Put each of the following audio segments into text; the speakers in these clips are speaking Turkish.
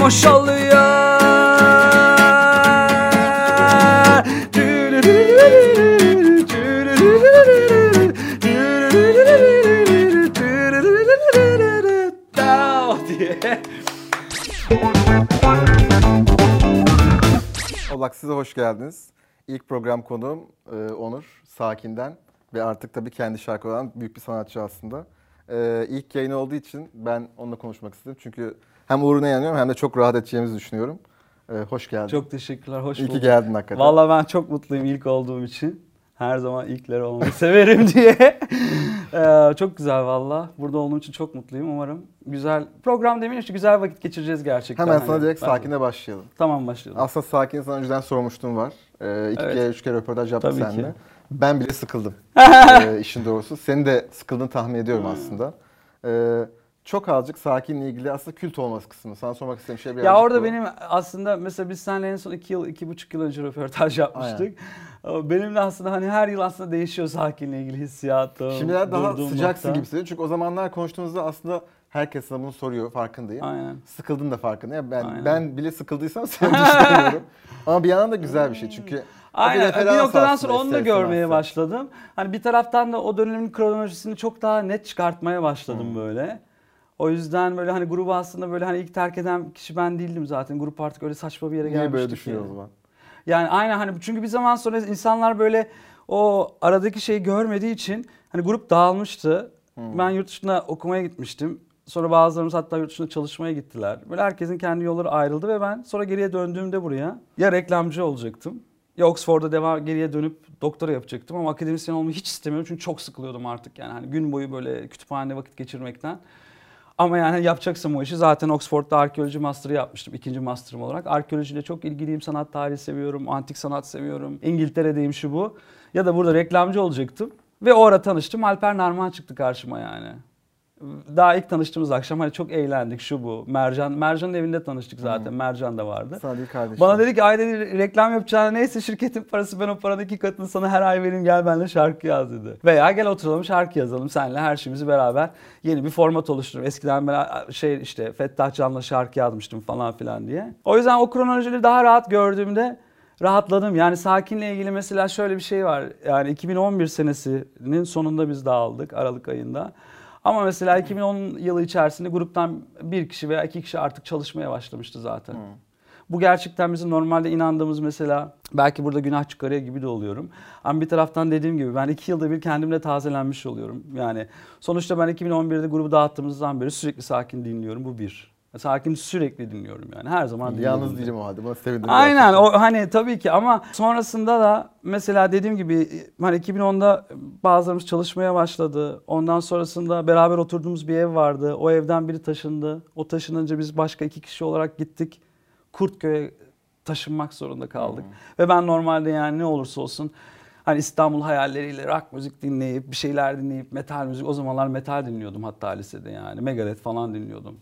boşalıyor diye. Olak size hoş geldiniz. İlk program konuğum e, Onur Sakin'den ve artık tabii kendi şarkı olan büyük bir sanatçı aslında. E, ilk yayın olduğu için ben onunla konuşmak istedim. Çünkü hem uğruna yanıyorum hem de çok rahat edeceğimizi düşünüyorum. E, hoş geldin. Çok teşekkürler, hoş İyi bulduk. ki geldin hakikaten. Vallahi ben çok mutluyum ilk olduğum için. Her zaman ilkleri olmayı severim diye. Ee, çok güzel valla. Burada olduğum için çok mutluyum. Umarım güzel program demeyin işte güzel vakit geçireceğiz gerçekten. Hemen sana Hani direkt Sakin'e başlayalım. Tamam başlayalım. Aslında Sakin'e sana önceden sormuştum var. E, iki Evet. kere, üç kere röportaj yaptım Tabii ki. seninle. Ben bile sıkıldım e, işin doğrusu. Senin de sıkıldığını tahmin ediyorum Hmm. aslında. E, çok azıcık Sakin'le ilgili aslında kült olması kısmı. Sana sormak istediğim şey birazcık Ya orada bu. benim aslında mesela biz seninle en son iki yıl, iki buçuk yıl önce röportaj yapmıştık. Benim de aslında hani her yıl aslında değişiyor sakinle ilgili hissiyatım. Şimdiler daha sıcaksın nokta. gibi hissediyorum. Çünkü o zamanlar konuştuğumuzda aslında herkes sana bunu soruyor farkındayım. Aynen. Sıkıldın da farkındayım. Ben Aynen. ben bile sıkıldıysam seni düşünüyorum. Ama bir yandan da güzel bir şey çünkü. o Aynen. Bir, referans noktadan sonra onu da görmeye başladım. Hani bir taraftan da o dönemin kronolojisini çok daha net çıkartmaya başladım Hmm. böyle. O yüzden böyle hani grubu aslında böyle hani ilk terk eden kişi ben değildim zaten. Grup artık öyle saçma bir yere Niye gelmişti böyle ki. düşünüyor o zaman? Yani aynen hani çünkü bir zaman sonra insanlar böyle o aradaki şeyi görmediği için hani grup dağılmıştı. Hmm. Ben yurt dışına okumaya gitmiştim. Sonra bazılarımız hatta yurt dışına çalışmaya gittiler. Böyle herkesin kendi yolları ayrıldı ve ben sonra geriye döndüğümde buraya ya reklamcı olacaktım ya Oxford'da devam geriye dönüp doktora yapacaktım ama akademisyen olmayı hiç istemiyorum çünkü çok sıkılıyordum artık yani hani gün boyu böyle kütüphanede vakit geçirmekten. Ama yani yapacaksam o işi zaten Oxford'da arkeoloji master'ı yapmıştım. ikinci master'ım olarak. Arkeolojiyle çok ilgiliyim. Sanat tarihi seviyorum. Antik sanat seviyorum. İngiltere'deyim şu bu. Ya da burada reklamcı olacaktım. Ve o ara tanıştım. Alper Narman çıktı karşıma yani. Daha ilk tanıştığımız akşam hani çok eğlendik şu bu. Mercan, Mercan'ın evinde tanıştık zaten. Mercan da vardı. Değil kardeşim. Bana dedi ki ay dedi reklam yapacağına neyse şirketin parası ben o paranın iki katını sana her ay vereyim gel benimle şarkı yaz dedi. Veya gel oturalım şarkı yazalım seninle her şeyimizi beraber yeni bir format oluşturalım. Eskiden ben şey işte Fettah Can'la şarkı yazmıştım falan filan diye. O yüzden o kronolojileri daha rahat gördüğümde rahatladım. Yani Sakin'le ilgili mesela şöyle bir şey var. Yani 2011 senesinin sonunda biz dağıldık Aralık ayında. Ama mesela 2010 yılı içerisinde gruptan bir kişi veya iki kişi artık çalışmaya başlamıştı zaten. Bu gerçekten bizim normalde inandığımız mesela belki burada günah çıkarıyor gibi de oluyorum. Ama bir taraftan dediğim gibi ben iki yılda bir kendimle tazelenmiş oluyorum. Yani sonuçta ben 2011'de grubu dağıttığımızdan beri sürekli sakin dinliyorum. Bu bir. Sakin sürekli dinliyorum yani her zaman dinliyorum. Yalnız değilim o halde. Bana sevindim. Aynen gerçekten. o hani tabii ki ama sonrasında da mesela dediğim gibi hani 2010'da bazılarımız çalışmaya başladı. Ondan sonrasında beraber oturduğumuz bir ev vardı. O evden biri taşındı. O taşınınca biz başka iki kişi olarak gittik. Kurtköy'e taşınmak zorunda kaldık. Ve ben normalde yani ne olursa olsun hani İstanbul hayalleriyle rock müzik dinleyip bir şeyler dinleyip metal müzik o zamanlar metal dinliyordum hatta lisede yani. Megadeth falan dinliyordum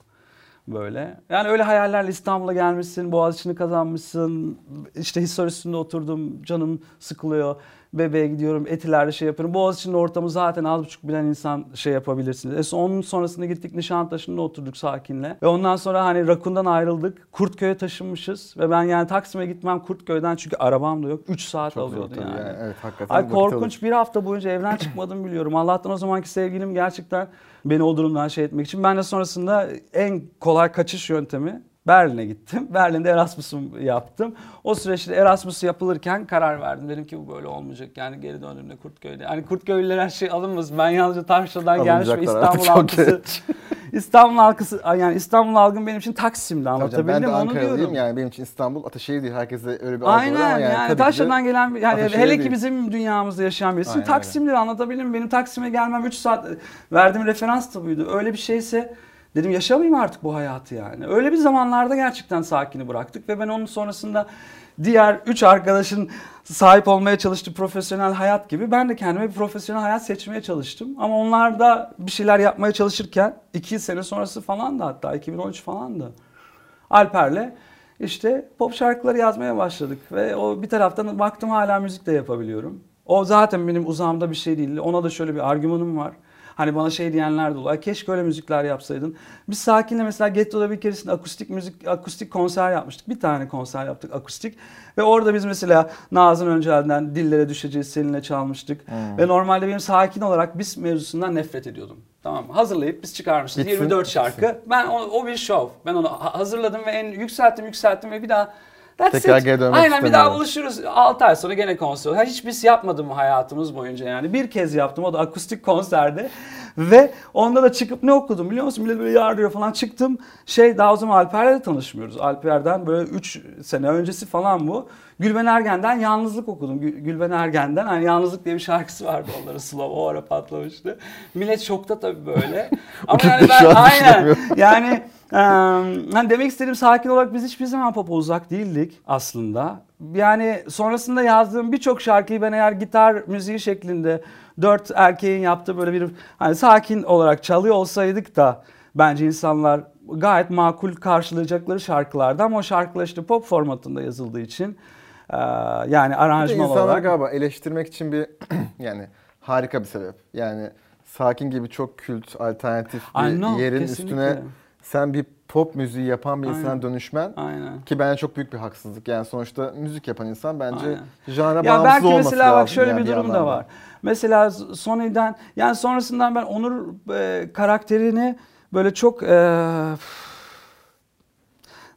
böyle. Yani öyle hayallerle İstanbul'a gelmişsin, Boğaziçi'ni kazanmışsın. İşte historisinde oturdum, canım sıkılıyor. Bebeğe gidiyorum, etilerde şey yapıyorum. Boğaziçi'nin ortamı zaten az buçuk bilen insan şey yapabilirsiniz. E onun sonrasında gittik Nişantaşı'nda oturduk sakinle. Ve ondan sonra hani Rakun'dan ayrıldık. Kurtköy'e taşınmışız. Ve ben yani Taksim'e gitmem Kurtköy'den çünkü arabam da yok. 3 saat Çok alıyordu yani. yani. Evet hakikaten. Ay korkunç bir hafta boyunca evden çıkmadım biliyorum. Allah'tan o zamanki sevgilim gerçekten beni o durumdan şey etmek için. Ben de sonrasında en kolay kaçış yöntemi Berlin'e gittim. Berlin'de Erasmus'um yaptım. O süreçte Erasmus yapılırken karar verdim. Dedim ki bu böyle olmayacak. Yani geri döndüğümde Kurtköy'de. Hani Kurtköy'lüler her şey alınmaz. Ben yalnızca Taşra'dan gelmiş ve İstanbul halkısı. İstanbul halkısı yani İstanbul algım benim için Taksim'de anlatabildim ben de onu diyorum. yani benim için İstanbul Ataşehir değil. Herkese öyle bir algı var Aynen ama yani, yani, ki Taşra'dan gelen yani Ataşehir hele ki değil. bizim dünyamızda yaşayan birisi. Aynen öyle. Taksim'de anlatabildim? Benim Taksim'e gelmem 3 saat verdiğim referans da buydu. Öyle bir şeyse dedim yaşamayayım artık bu hayatı yani. Öyle bir zamanlarda gerçekten sakini bıraktık ve ben onun sonrasında diğer 3 arkadaşın sahip olmaya çalıştığı profesyonel hayat gibi ben de kendime bir profesyonel hayat seçmeye çalıştım. Ama onlar da bir şeyler yapmaya çalışırken 2 sene sonrası falan da hatta 2013 falan da Alper'le işte pop şarkıları yazmaya başladık ve o bir taraftan baktım hala müzik de yapabiliyorum. O zaten benim uzağımda bir şey değil. Ona da şöyle bir argümanım var. Hani bana şey diyenler de oluyor. Keşke öyle müzikler yapsaydın. Biz Sakin'le mesela Getto'da bir keresinde akustik müzik, akustik konser yapmıştık. Bir tane konser yaptık akustik. Ve orada biz mesela Nazım Öncel'den Dillere Düşeceğiz seninle çalmıştık. Hmm. Ve normalde benim Sakin olarak biz mevzusundan nefret ediyordum. Tamam mı? Hazırlayıp biz çıkarmışız. Bitsin, 24 şarkı. Ben o, o bir şov. Ben onu ha- hazırladım ve en yükselttim yükselttim ve bir daha That's Tekrar it. geri dönmek Aynen bir daha buluşuruz. 6 ay sonra gene konser. Ha, hiç biz yapmadım hayatımız boyunca yani. Bir kez yaptım o da akustik konserde. Ve onda da çıkıp ne okudum biliyor musun? Millet böyle yardırıyor falan çıktım. Şey daha o zaman Alper'le de tanışmıyoruz. Alper'den böyle 3 sene öncesi falan bu. Gülben Ergen'den Yalnızlık okudum. Gül- Gülben Ergen'den hani Yalnızlık diye bir şarkısı vardı onların slow o ara patlamıştı. Millet şokta tabii böyle. Ama yani ben aynen yani hani demek istediğim sakin olarak biz hiçbir zaman popa uzak değildik aslında. Yani sonrasında yazdığım birçok şarkıyı ben eğer gitar müziği şeklinde dört erkeğin yaptığı böyle bir hani sakin olarak çalıyor olsaydık da bence insanlar gayet makul karşılayacakları şarkılardı ama o şarkılar işte pop formatında yazıldığı için yani aranjman insanlar olarak galiba eleştirmek için bir yani harika bir sebep. Yani Sakin gibi çok kült, alternatif bir know, yerin kesinlikle. üstüne sen bir pop müziği yapan bir insana Aynen. dönüşmen aynen. ki bence çok büyük bir haksızlık. Yani sonuçta müzik yapan insan bence Aynen. janra Ya bağımsız belki mesela bak şöyle yani bir durum da var. Mesela Sony'den yani sonrasından ben Onur e, karakterini böyle çok e,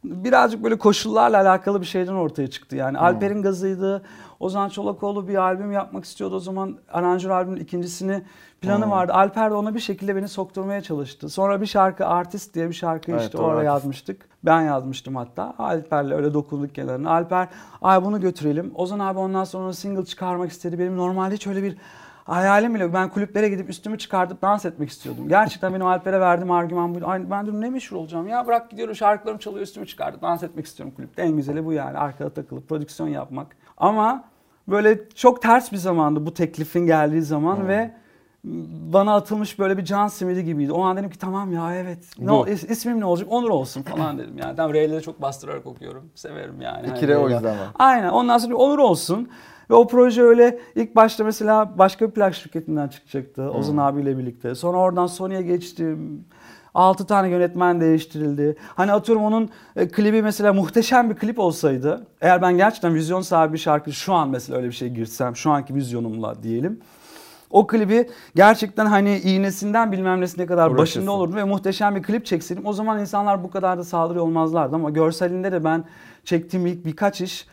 birazcık böyle koşullarla alakalı bir şeyden ortaya çıktı. Yani Hmm. Alper'in gazıydı. Ozan Çolakoğlu bir albüm yapmak istiyordu. O zaman aranjör albümün ikincisini planı Hmm. vardı. Alper de ona bir şekilde beni sokturmaya çalıştı. Sonra bir şarkı Artist diye bir şarkı Evet, işte oraya Artist. yazmıştık. Ben yazmıştım hatta. Alper'le öyle dokunduk kenarına. Alper ay bunu götürelim. Ozan abi ondan sonra single çıkarmak istedi. Benim normalde hiç öyle bir hayalim bile yok. Ben kulüplere gidip üstümü çıkartıp dans etmek istiyordum. Gerçekten benim Alper'e verdiğim argüman buydu. Ay ben dedim ne meşhur olacağım ya bırak gidiyorum şarkılarım çalıyor üstümü çıkartıp dans etmek istiyorum kulüpte. En güzeli bu yani arkada takılıp prodüksiyon yapmak. Ama böyle çok ters bir zamandı bu teklifin geldiği zaman ve bana atılmış böyle bir can simidi gibiydi. O an dedim ki tamam ya evet. Ne Bu. ol- is- ismim ne olacak? Onur olsun falan dedim yani. Tamam R'leri çok bastırarak okuyorum. Severim yani. İki Hani R o yüzden var. Aynen. Ondan sonra Onur olsun. Ve o proje öyle ilk başta mesela başka bir plak şirketinden çıkacaktı. Hmm. Ozan abiyle birlikte. Sonra oradan Sony'ye geçtim. 6 tane yönetmen değiştirildi. Hani atıyorum onun e, klibi mesela muhteşem bir klip olsaydı. Eğer ben gerçekten vizyon sahibi bir şarkı şu an mesela öyle bir şey girsem şu anki vizyonumla diyelim. O klibi gerçekten hani iğnesinden bilmem nesine kadar Uğraşırsın. başında olurdum ve muhteşem bir klip çekseydim. O zaman insanlar bu kadar da saldırı olmazlardı ama görselinde de ben çektiğim ilk birkaç iş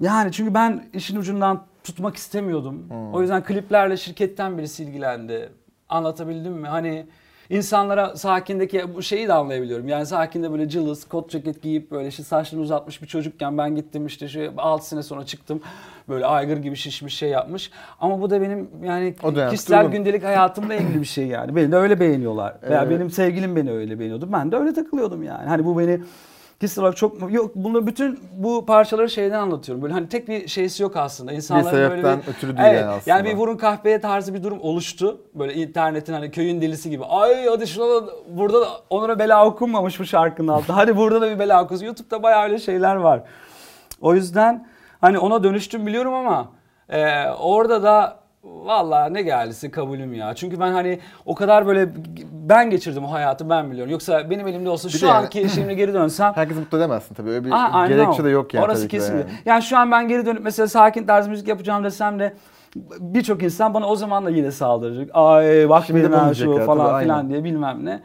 yani çünkü ben işin ucundan tutmak istemiyordum. Hmm. O yüzden kliplerle şirketten birisi ilgilendi. Anlatabildim mi? Hani insanlara sakindeki bu şeyi de anlayabiliyorum. Yani sakinde böyle cılız, kot ceket giyip böyle işte saçlarını uzatmış bir çocukken ben gittim işte şu 6 sene sonra çıktım. Böyle aygır gibi şişmiş şey yapmış. Ama bu da benim yani dönem kişisel durum. gündelik hayatımla ilgili bir şey yani. Beni de öyle beğeniyorlar. Veya Evet. benim sevgilim beni öyle beğeniyordu. Ben de öyle takılıyordum yani. Hani bu beni kişisel olarak çok yok bunu bütün bu parçaları şeyden anlatıyorum. Böyle hani tek bir şeysi yok aslında. İnsanların böyle sebepten bir, ötürü değil evet, yani aslında. bir vurun kahveye tarzı bir durum oluştu. Böyle internetin hani köyün delisi gibi. Ay hadi şuna da burada da Onur'a bela okunmamış bu şarkının altında. Hadi burada da bir bela okusun. YouTube'da bayağı öyle şeyler var. O yüzden hani ona dönüştüm biliyorum ama e, orada da Vallahi ne geldisi kabulüm ya. Çünkü ben hani o kadar böyle ben geçirdim o hayatı ben biliyorum. Yoksa benim elimde olsa Bir şu de anki şimdi geri dönsem Herkesi mutlu edemezsin tabii. Öyle bir Aa, I gerekçe know. de yok yani Orası tabii ki de kesinlikle. yani. Yani. şu an ben geri dönüp mesela sakin tarz müzik yapacağım desem de birçok insan bana o zaman da yine saldıracak. Ay bak Şimdi de bunu şu diyecekler, falan filan diye bilmem ne.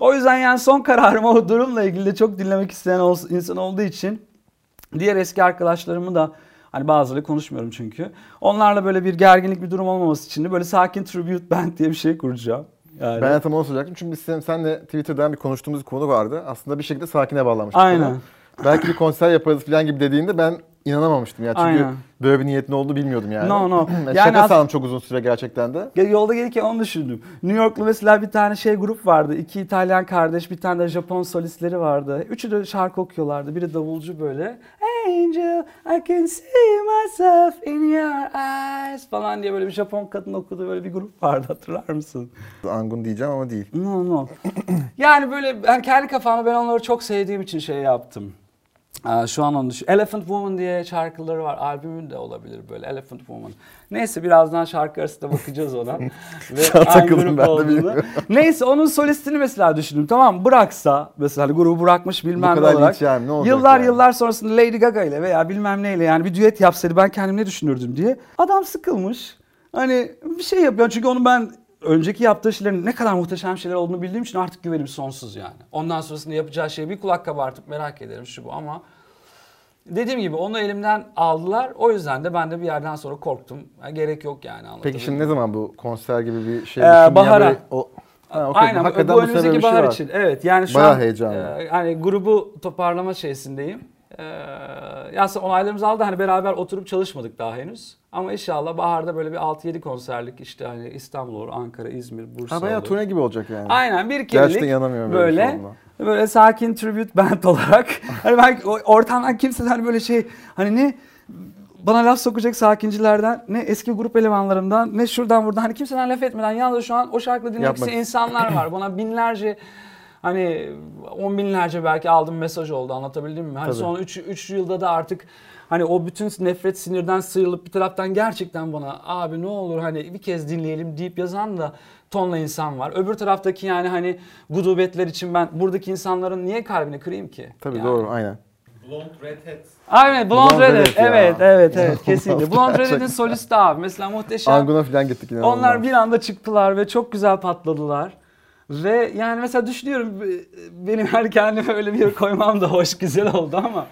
O yüzden yani son kararım o durumla ilgili de çok dinlemek isteyen ol- insan olduğu için diğer eski arkadaşlarımı da hani bazıları konuşmuyorum çünkü. Onlarla böyle bir gerginlik bir durum olmaması için de böyle sakin tribute band diye bir şey kuracağım. Yani. Ben de tam onu soracaktım. Çünkü biz sen, senle Twitter'dan bir konuştuğumuz bir konu vardı. Aslında bir şekilde sakine bağlamıştık. Aynen. bunu. Belki bir konser yaparız falan gibi dediğinde ben inanamamıştım ya. Çünkü Aynen. böyle bir niyetin olduğunu bilmiyordum yani. No, no. yani şaka sandım çok uzun süre gerçekten de. Yolda gelirken onu düşündüm. New York'lu mesela bir tane şey grup vardı. İki İtalyan kardeş, bir tane de Japon solistleri vardı. Üçü de şarkı okuyorlardı. Biri davulcu böyle. Angel, I can see myself in your eyes falan diye böyle bir Japon kadın okuduğu böyle bir grup vardı hatırlar mısın? Angun diyeceğim ama değil. No no. yani böyle ben kendi kafamda ben onları çok sevdiğim için şey yaptım. Şu an onu düşün. Elephant Woman diye şarkıları var. Albümün de olabilir böyle Elephant Woman. Neyse birazdan şarkı arasında bakacağız ona. Ve Şu an takıldım ben de bilmiyorum. Neyse onun solistini mesela düşündüm. Tamam bıraksa mesela hani grubu bırakmış bilmem ne olarak. yani, ne yıllar yani? yıllar sonrasında Lady Gaga ile veya bilmem neyle yani bir düet yapsaydı ben kendim ne düşünürdüm diye. Adam sıkılmış. Hani bir şey yapıyor. Çünkü onu ben önceki yaptığı şeylerin ne kadar muhteşem şeyler olduğunu bildiğim için artık güvenim sonsuz yani. Ondan sonrasında yapacağı şeyi bir kulak kabartıp merak ederim şu bu ama dediğim gibi onu elimden aldılar. O yüzden de ben de bir yerden sonra korktum. Ha, gerek yok yani Peki anlatabildim şimdi mi? ne zaman bu konser gibi bir şey Ee, bahara. böyle o- Ha, okey. Aynen Hakikaten bu önümüzdeki şey bahar var. için. Evet yani şu Bayağı an heyecanlı. e, hani grubu toparlama şeysindeyim. E, ya aslında onaylarımızı aldı hani beraber oturup çalışmadık daha henüz. Ama inşallah baharda böyle bir 6-7 konserlik işte hani İstanbul olur, Ankara, İzmir, Bursa Ha bayağı olur. turne gibi olacak yani. Aynen bir Gerçekten kerelik inanamıyorum böyle bir şey böyle böyle sakin tribute band olarak hani ben o- ortamdan kimseden böyle şey hani ne bana laf sokacak sakincilerden ne eski grup elemanlarımdan ne şuradan buradan hani kimseden laf etmeden yalnız şu an o şarkıyı dinlemek Yapmak isteyen insanlar var. Bana binlerce hani on binlerce belki aldığım mesaj oldu anlatabildim mi? Hani son 3 yılda da artık hani o bütün nefret sinirden sıyrılıp bir taraftan gerçekten bana abi ne olur hani bir kez dinleyelim deyip yazan da tonla insan var. Öbür taraftaki yani hani gudubetler için ben buradaki insanların niye kalbini kırayım ki? Tabii Yani. doğru aynen. Blonde Redhead. Aynen Blonde Blonde Redhead. Redhead ya. Evet evet evet kesinlikle. Blonde Gerçekten. Redhead'in solisti abi. Mesela muhteşem. Anguna falan gittik inanılmaz. Onlar bir anda çıktılar ve çok güzel patladılar. Ve yani mesela düşünüyorum benim her kendime öyle bir yere koymam da hoş güzel oldu ama.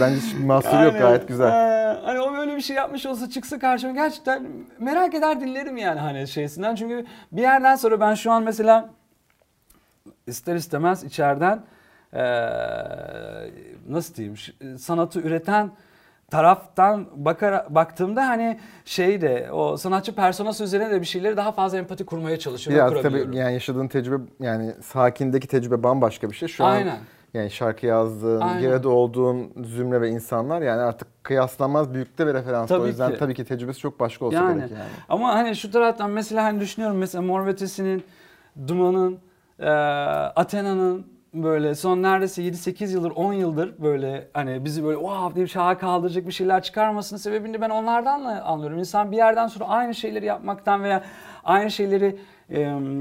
Bence hiç bir mahsuru yok Yani, gayet güzel. e, hani o böyle bir şey yapmış olsa çıksa karşıma gerçekten merak eder dinlerim yani hani şeysinden. Çünkü bir yerden sonra ben şu an mesela ister istemez içeriden e, nasıl diyeyim sanatı üreten taraftan bakar baktığımda hani şey de o sanatçı personası üzerine de bir şeyleri daha fazla empati kurmaya çalışıyorum. Kurabiliyorum. tabii yani yaşadığın tecrübe yani sakindeki tecrübe bambaşka bir şey. Şu Aynen. an yani şarkı yazdığın, Aynen. geride olduğun zümre ve insanlar yani artık kıyaslanmaz büyükte ve referans. O Tabii yüzden ki. tabii ki tecrübesi çok başka olsa Yani. gerek yani. Ama hani şu taraftan mesela hani düşünüyorum mesela Mor ve Ötesi'nin, Duman'ın, e, Athena'nın böyle son neredeyse 7-8 yıldır 10 yıldır böyle hani bizi böyle wow diye şaha kaldıracak bir şeyler çıkarmasının sebebini ben onlardan da anlıyorum. İnsan bir yerden sonra aynı şeyleri yapmaktan veya aynı şeyleri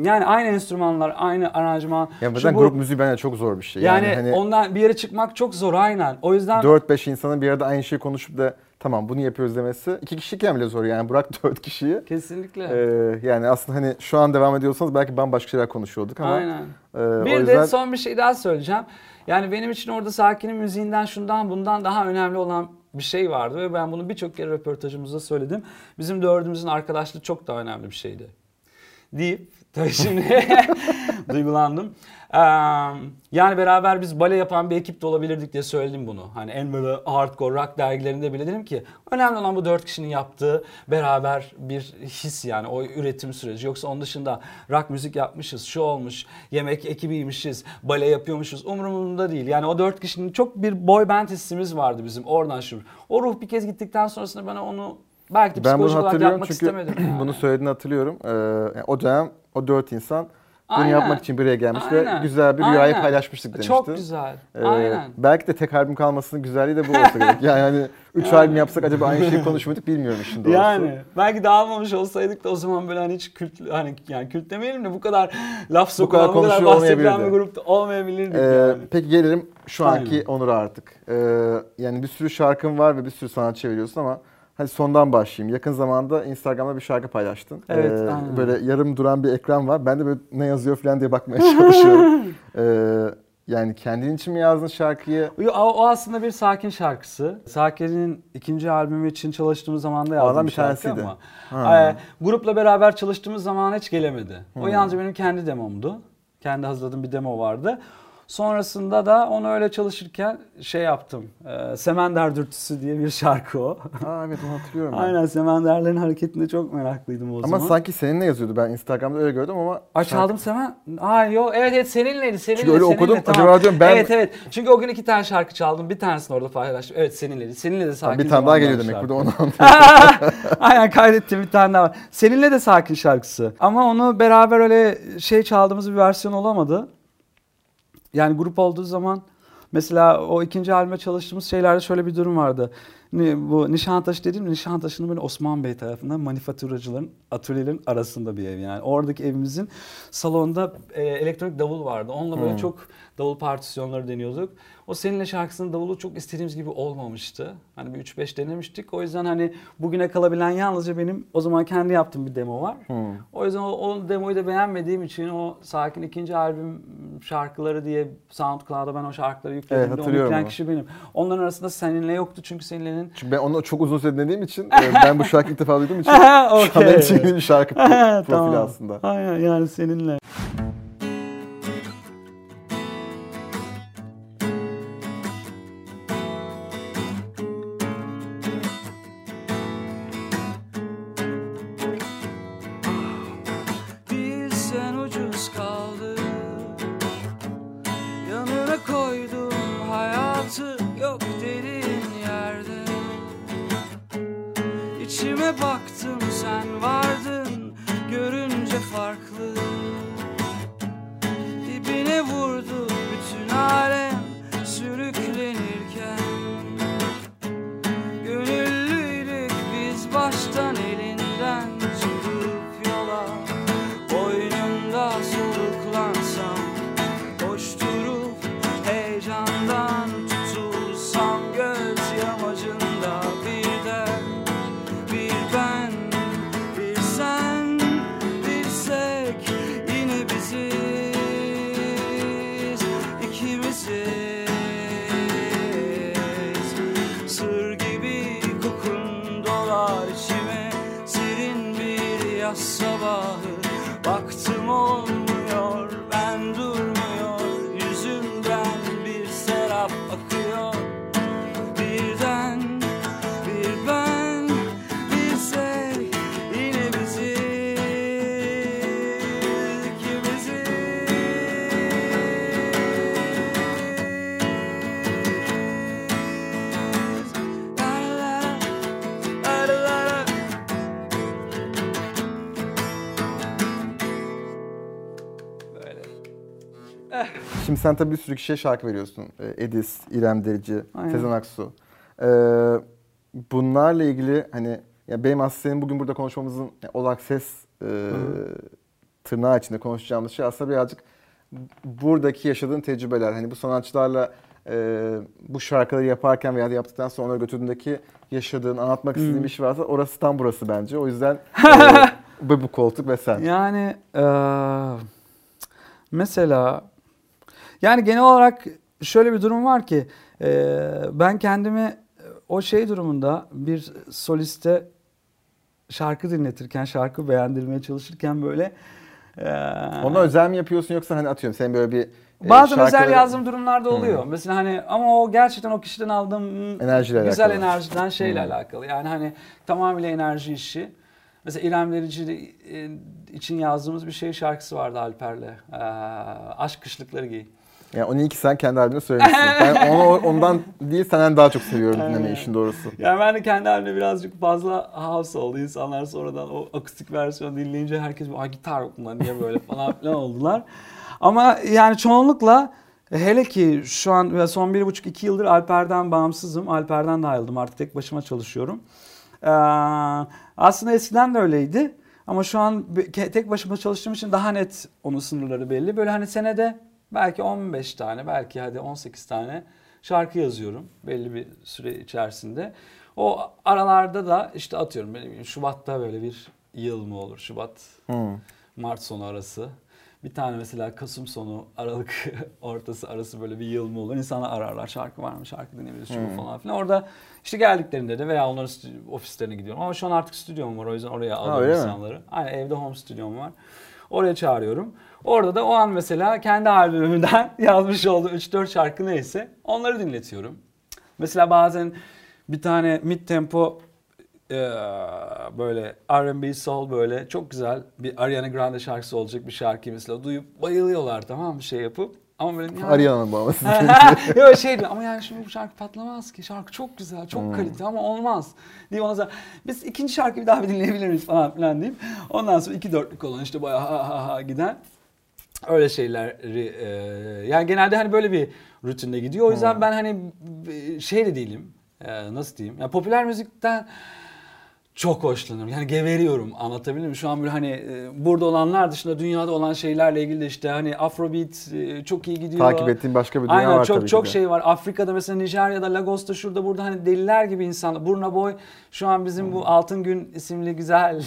yani aynı enstrümanlar, aynı aranjman. Ya zaten bu- grup müziği bence çok zor bir şey. yani, Yani, hani ondan bir yere çıkmak çok zor aynen. O yüzden 4-5 insanın bir arada aynı şeyi konuşup da tamam bunu yapıyoruz demesi iki kişiyken bile zor yani bırak 4 kişiyi. kesinlikle. Ee, yani aslında hani şu an devam ediyorsanız belki bambaşka şeyler konuşuyorduk ama Aynen. e, o Bir yüzden de son bir şey daha söyleyeceğim. Yani benim için orada Sakin'in müziğinden şundan bundan daha önemli olan bir şey vardı ve ben bunu birçok kere röportajımızda söyledim. Bizim dördümüzün arkadaşlığı çok daha önemli bir şeydi. Deyip tabii şimdi duygulandım. Ee, yani beraber biz bale yapan bir ekip de olabilirdik diye söyledim bunu. Hani en böyle hardcore rock dergilerinde bile dedim ki önemli olan bu dört kişinin yaptığı beraber bir his yani o üretim süreci. Yoksa onun dışında rock müzik yapmışız, şu olmuş, yemek ekibiymişiz, bale yapıyormuşuz umurumda değil. Yani o dört kişinin çok bir boy band hissimiz vardı bizim oradan şu. O ruh bir kez gittikten sonrasında bana onu belki ben psikolojik olarak yapmak çünkü istemedim. yani. bunu söylediğini hatırlıyorum. Ee, o dönem o 4 insan bunu Aynen. yapmak için bir araya gelmiş ve Aynen. güzel bir rüyayı Aynen. paylaşmıştık demişti. Çok güzel. Ee, Aynen. Belki de tek albüm kalmasının güzelliği de bu olsa gerek. Yani hani 3 Yani. albüm yapsak acaba aynı şeyi konuşmadık bilmiyorum işin doğrusu. Yani belki dağılmamış olsaydık da o zaman böyle hani hiç kült hani yani kült demeyelim de bu kadar laf sokulan, bu kadar, konuşuyor bahsedilen bir grupta olmayabilirdik Ee, yani. Peki gelelim şu anki Aynen. Onur'a artık. Ee, yani bir sürü şarkın var ve bir sürü sanatçı veriyorsun ama hadi sondan başlayayım. Yakın zamanda Instagram'da bir şarkı paylaştın. Evet, Ee, aynen. Böyle yarım duran bir ekran var. Ben de böyle ne yazıyor falan diye bakmaya çalışıyorum. Ee, yani kendin için mi yazdın şarkıyı? O, aslında bir Sakin şarkısı. Sakin'in ikinci albümü için çalıştığımız zaman da yazdığım bir şarkı tanesiydi. ama. Ha. Ee, grupla beraber çalıştığımız zaman hiç gelemedi. O yalnızca benim kendi demomdu. Kendi hazırladığım bir demo vardı. Sonrasında da onu öyle çalışırken şey yaptım. Ee, Semender Dürtüsü diye bir şarkı o. Aa evet onu hatırlıyorum. Aynen Semenderlerin hareketinde çok meraklıydım o Ama zaman. sanki seninle yazıyordu. Ben Instagram'da öyle gördüm ama Ay çaldım Semen. Aa yok evet evet seninleydi seninle. Çünkü öyle seninle, okudum, tamam. acaba diyorum ben- Evet evet çünkü o gün iki tane şarkı çaldım bir tanesini orada paylaştım. Evet seninleydi. Seninle de sakin bir tane daha geliyor demek. şarkı. Burada onu anlıyorum. Aynen kaydettim bir tane daha var. Seninle de sakin şarkısı. Ama onu beraber öyle şey çaldığımız bir versiyon olamadı. Yani grup olduğu zaman Mesela o ikinci albüme çalıştığımız şeylerde şöyle bir durum vardı. Ni- Bu Nişantaşı dediğim Nişantaşı'nın böyle Osman Bey tarafından manifaturacıların atölyelerin arasında bir ev yani. Oradaki evimizin salonda e, elektronik davul vardı. Onunla böyle Hmm. çok davul partisyonları deniyorduk. O Seninle şarkısının davulu çok istediğimiz gibi olmamıştı. Hani bir 3-5 denemiştik. O yüzden hani bugüne kalabilen yalnızca benim o zaman kendi yaptığım bir demo var. Hmm. O yüzden o, o demoyu da beğenmediğim için o Sakin ikinci albüm şarkıları diye SoundCloud'a ben o şarkıları Evet, yükledim. onu hatırlıyorum yükleyen onu. kişi benim. Onların arasında Seninle yoktu çünkü Seninle'nin Çünkü ben onu çok uzun süre dinlediğim için e, ben bu şarkıyı ilk defa duyduğum için şu an benim bir şarkı pro- profili Tamam. aslında. Aynen yani seninle. Sen tabii bir sürü kişiye şarkı veriyorsun. E, Edis, İrem Derici, Aynen. Sezen Aksu. Ee, bunlarla ilgili hani ya benim aslında senin bugün burada konuşmamızın All Access e, tırnağı içinde konuşacağımız şey aslında birazcık buradaki yaşadığın tecrübeler. Hani bu sanatçılarla e, bu şarkıları yaparken veya yaptıktan sonra onları götürdüğündeki yaşadığın, anlatmak istediğin Hmm. bir şey varsa orası tam burası bence. O yüzden e, bu, bu koltuk ve sen. Yani eee, mesela yani genel olarak şöyle bir durum var ki eee, ben kendimi o şey durumunda bir soliste şarkı dinletirken, şarkı beğendirmeye çalışırken böyle eee, Ona özel mi yapıyorsun yoksa hani atıyorum sen böyle bir e, Bazen özel şarkıları- yazdığım durumlarda oluyor. Mesela hani ama o gerçekten o kişiden aldığım Enerjiyle güzel alakalı. enerjiden şeyle Hmm. alakalı. Yani hani tamamıyla enerji işi. Mesela İrem Derici e, için yazdığımız bir şey şarkısı vardı Alper'le. Ee, Aşk kışlıkları giy. Yani onu iyi ki sen kendi albümünde söylemişsin. ben onu ondan değil senden daha çok seviyorum dinlemeyi işin doğrusu. Yani ben de kendi halimde birazcık fazla house oldu. İnsanlar sonradan o akustik versiyonu dinleyince herkes Aa, gitar yok bunda niye böyle falan filan oldular. Ama yani çoğunlukla hele ki şu an ve son bir buçuk iki yıldır Alper'den bağımsızım. Alper'den de ayrıldım artık tek başıma çalışıyorum. Ee, aslında eskiden de öyleydi. Ama şu an tek başıma çalıştığım için daha net onun sınırları belli. Böyle hani senede belki 15 tane, belki hadi 18 tane şarkı yazıyorum belli bir süre içerisinde. O aralarda da işte atıyorum benim Şubat'ta böyle bir yıl mı olur? Şubat, Hmm. Mart sonu arası. Bir tane mesela Kasım sonu, Aralık ortası arası böyle bir yıl mı olur? İnsanlar ararlar şarkı var mı, şarkı dinleyebiliriz Hmm. falan filan. Orada işte geldiklerinde de veya onların ofislerine gidiyorum. Ama şu an artık stüdyom var o yüzden oraya alıyorum mi? insanları. Aynen evde home stüdyom var. Oraya çağırıyorum. Orada da o an mesela kendi albümümden yazmış olduğum 3-4 şarkı neyse onları dinletiyorum. Mesela bazen bir tane mid tempo eee, böyle R&B soul böyle çok güzel bir Ariana Grande şarkısı olacak bir şarkı mesela duyup bayılıyorlar tamam mı şey yapıp ama böyle yani- Ariana'nın bağlaması. Yok şey diyor ama yani şimdi bu şarkı patlamaz ki. Şarkı çok güzel, çok Hmm. kalite ama olmaz. Diye sonra biz ikinci şarkıyı bir daha bir dinleyebilir miyiz falan filan diyeyim. Ondan sonra iki dörtlük olan işte bayağı ha ha ha giden. Öyle şeyleri e, yani genelde hani böyle bir rutinde gidiyor. O yüzden ben hani e, şey de değilim. E, nasıl diyeyim? Yani popüler müzikten çok hoşlanıyorum. Yani geveriyorum anlatabildim mi? Şu an böyle hani e, burada olanlar dışında dünyada olan şeylerle ilgili de işte hani Afrobeat e, çok iyi gidiyor. Takip ettiğim başka bir dünya Aynen, var çok tabii çok ki de. şey var. Afrika'da mesela Nijerya'da, Lagos'ta şurada burada hani deliler gibi insanlar. Burna Boy şu an bizim Hmm. bu Altın Gün isimli güzel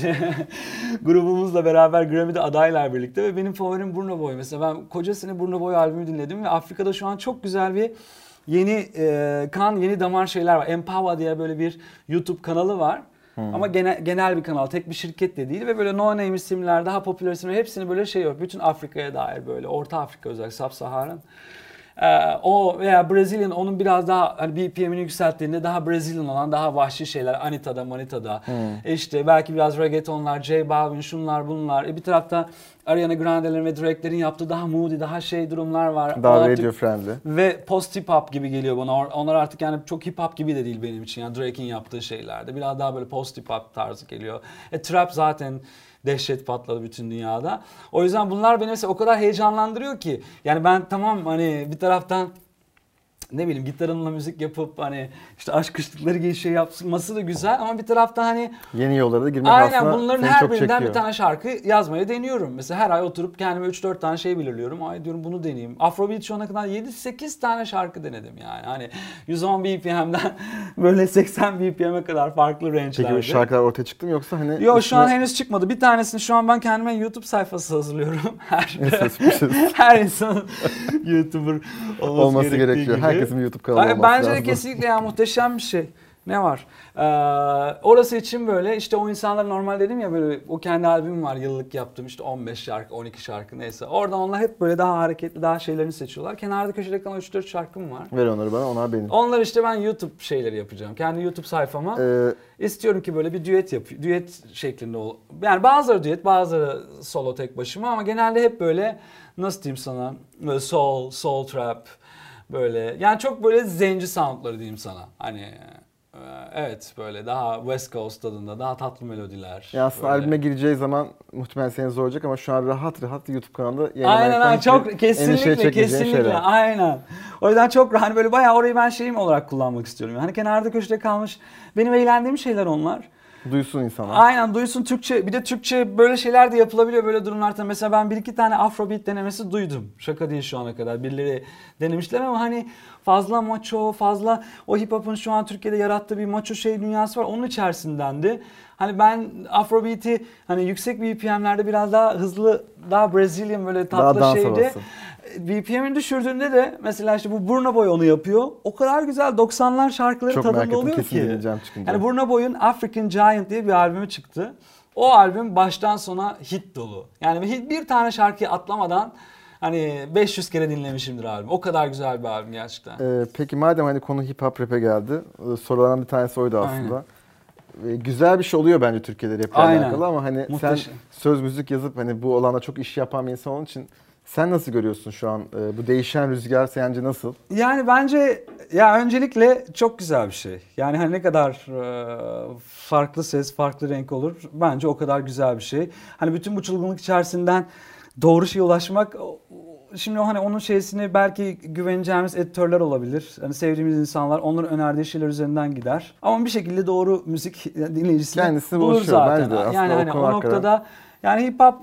grubumuzla beraber Grammy'de adaylar birlikte ve benim favorim Burna Boy. Mesela ben kocasını Burna Boy albümü dinledim ve Afrika'da şu an çok güzel bir yeni e, kan, yeni damar şeyler var. Empower diye böyle bir YouTube kanalı var. Hmm. Ama genel, genel bir kanal, tek bir şirket de değil ve böyle no name isimler, daha popüler isimler hepsini böyle şey yok. Bütün Afrika'ya dair böyle, Orta Afrika özellikle Sub-Saharan. Ee, o veya Brazilian onun biraz daha hani BPM'ini yükselttiğinde daha Brazilian olan daha vahşi şeyler Anita'da Manita'da e işte belki biraz reggaetonlar J Balvin şunlar bunlar e bir tarafta Ariana Grande'lerin ve Drake'lerin yaptığı daha moody daha şey durumlar var. Daha Onlar radio friendly. ve post hip hop gibi geliyor bana. Onlar artık yani çok hip hop gibi de değil benim için. Yani Drake'in yaptığı şeylerde. Biraz daha böyle post hip hop tarzı geliyor. E trap zaten dehşet patladı bütün dünyada. O yüzden bunlar beni mesela o kadar heyecanlandırıyor ki. Yani ben tamam hani bir taraftan ne bileyim gitarımla müzik yapıp hani işte aşk kışlıkları gibi şey yapması da güzel ama bir taraftan hani Yeni yollara da girmek Aynen aslında bunların her çok birinden çekiyor. bir tane şarkı yazmaya deniyorum. Mesela her ay oturup kendime 3-4 tane şey belirliyorum. Ay diyorum bunu deneyeyim. Afrobeat şu ana kadar 7-8 tane şarkı denedim yani. Hani 110 BPM'den böyle 80 BPM'e kadar farklı range'lerde. Peki şarkılar ortaya çıktı mı yoksa hani Yok şu an üstüne- henüz çıkmadı. Bir tanesini şu an ben kendime YouTube sayfası hazırlıyorum. Her, Neyse, her insanın YouTuber olması, olması gerekiyor. gibi. Herkesin bir YouTube kanalı olması Bence de lazım. kesinlikle ya muhteşem bir şey. Ne var? Ee, orası için böyle işte o insanlar normal dedim ya böyle o kendi albümüm var yıllık yaptım işte 15 şarkı 12 şarkı neyse. Oradan onlar hep böyle daha hareketli daha şeylerini seçiyorlar. Kenarda köşede kalan 3-4 şarkım var. Ver onları bana, onlar benim. Onlar işte ben YouTube şeyleri yapacağım. Kendi YouTube sayfama. Ee, İstiyorum ki böyle bir düet yap, düet şeklinde ol. Yani bazıları düet, bazıları solo tek başıma ama genelde hep böyle nasıl diyeyim sana? Böyle soul, soul trap böyle. Yani çok böyle zenci soundları diyeyim sana. Hani e, evet böyle daha West Coast tadında, daha tatlı melodiler. ya aslında böyle. albüme gireceği zaman muhtemelen seni zorlayacak ama şu an rahat rahat YouTube kanalında Aynen aynen çok kesinlikle kesinlikle şeyler. aynen. O yüzden çok hani böyle bayağı orayı ben şeyim olarak kullanmak istiyorum. Hani kenarda köşede kalmış benim eğlendiğim şeyler onlar. Duysun insanlar. Aynen duysun Türkçe. Bir de Türkçe böyle şeyler de yapılabiliyor böyle durumlarda. Mesela ben bir iki tane Afrobeat denemesi duydum. Şaka değil şu ana kadar. Birileri denemişler ama hani fazla macho, fazla o hip hop'un şu an Türkiye'de yarattığı bir macho şey dünyası var. Onun içerisindendi. Hani ben Afrobeat'i hani yüksek BPM'lerde biraz daha hızlı, daha Brazilian böyle Daha tatlı dans şeydi. havası. BPM'ini düşürdüğünde de mesela işte bu Burna Boy onu yapıyor. O kadar güzel 90'lar şarkıları Çok merak tadında ettim, oluyor kesin ki. çıkınca. Yani Burna Boy'un African Giant diye bir albümü çıktı. O albüm baştan sona hit dolu. Yani bir, tane şarkıyı atlamadan hani 500 kere dinlemişimdir albüm. O kadar güzel bir albüm gerçekten. Ee, peki madem hani konu hip hop rap'e geldi. e, Sorulardan bir tanesi oydu aslında. Ee, güzel bir şey oluyor bence Türkiye'de rap'le Aynen. alakalı ama hani Muhteşem. sen söz müzik yazıp hani bu alanda çok iş yapan bir insan olduğun için sen nasıl görüyorsun şu an? Ee, bu değişen rüzgar sence nasıl? Yani bence ya öncelikle çok güzel bir şey. Yani hani ne kadar e, farklı ses, farklı renk olur bence o kadar güzel bir şey. Hani bütün bu çılgınlık içerisinden doğru şeye ulaşmak Şimdi hani onun şeysini belki güveneceğimiz editörler olabilir. Hani sevdiğimiz insanlar onların önerdiği şeyler üzerinden gider. Ama bir şekilde doğru müzik dinleyicisini Kendisi bulur zaten. bence yani hani o noktada yani hip hop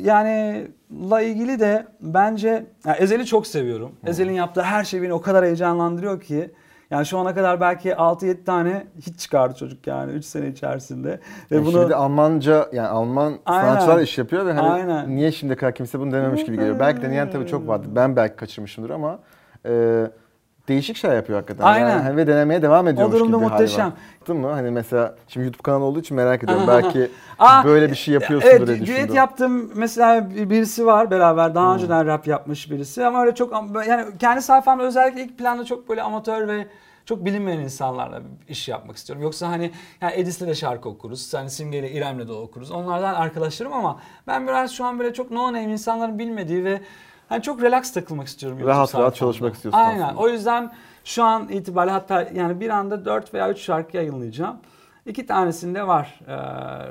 yani la ilgili de bence yani Ezel'i çok seviyorum. Ezel'in yaptığı her şey beni o kadar heyecanlandırıyor ki. Yani şu ana kadar belki 6-7 tane hit çıkardı çocuk yani 3 sene içerisinde. Ve Yani bunu Şimdi Almanca yani Alman Aynen. sanatçılar iş yapıyor ve hani Aynen. niye şimdiye kadar kimse bunu denememiş gibi geliyor. Belki deneyen tabii çok vardır. Ben belki kaçırmışımdır ama e, değişik şeyler yapıyor hakikaten. Aynen. Yani, ve denemeye devam ediyormuş durumda gibi bir hali muhteşem. Baktın mı? Hani mesela şimdi YouTube kanalı olduğu için merak ediyorum. belki Aa, böyle bir şey yapıyorsundur evet, diye düşündüm. yaptım mesela bir- birisi var beraber daha önceden rap yapmış birisi ama öyle çok yani kendi sayfamda özellikle ilk planda çok böyle amatör ve çok bilinmeyen insanlarla iş yapmak istiyorum. Yoksa hani yani Edis'le de şarkı okuruz. Hani Simge'yle İrem'le de okuruz. Onlardan arkadaşlarım ama ben biraz şu an böyle çok no name insanların bilmediği ve hani çok relax takılmak istiyorum. Rahat rahat çalışmak istiyorsun Aynen. aslında. O yüzden şu an itibariyle hatta yani bir anda 4 veya 3 şarkı yayınlayacağım. İki tanesinde var. Ee,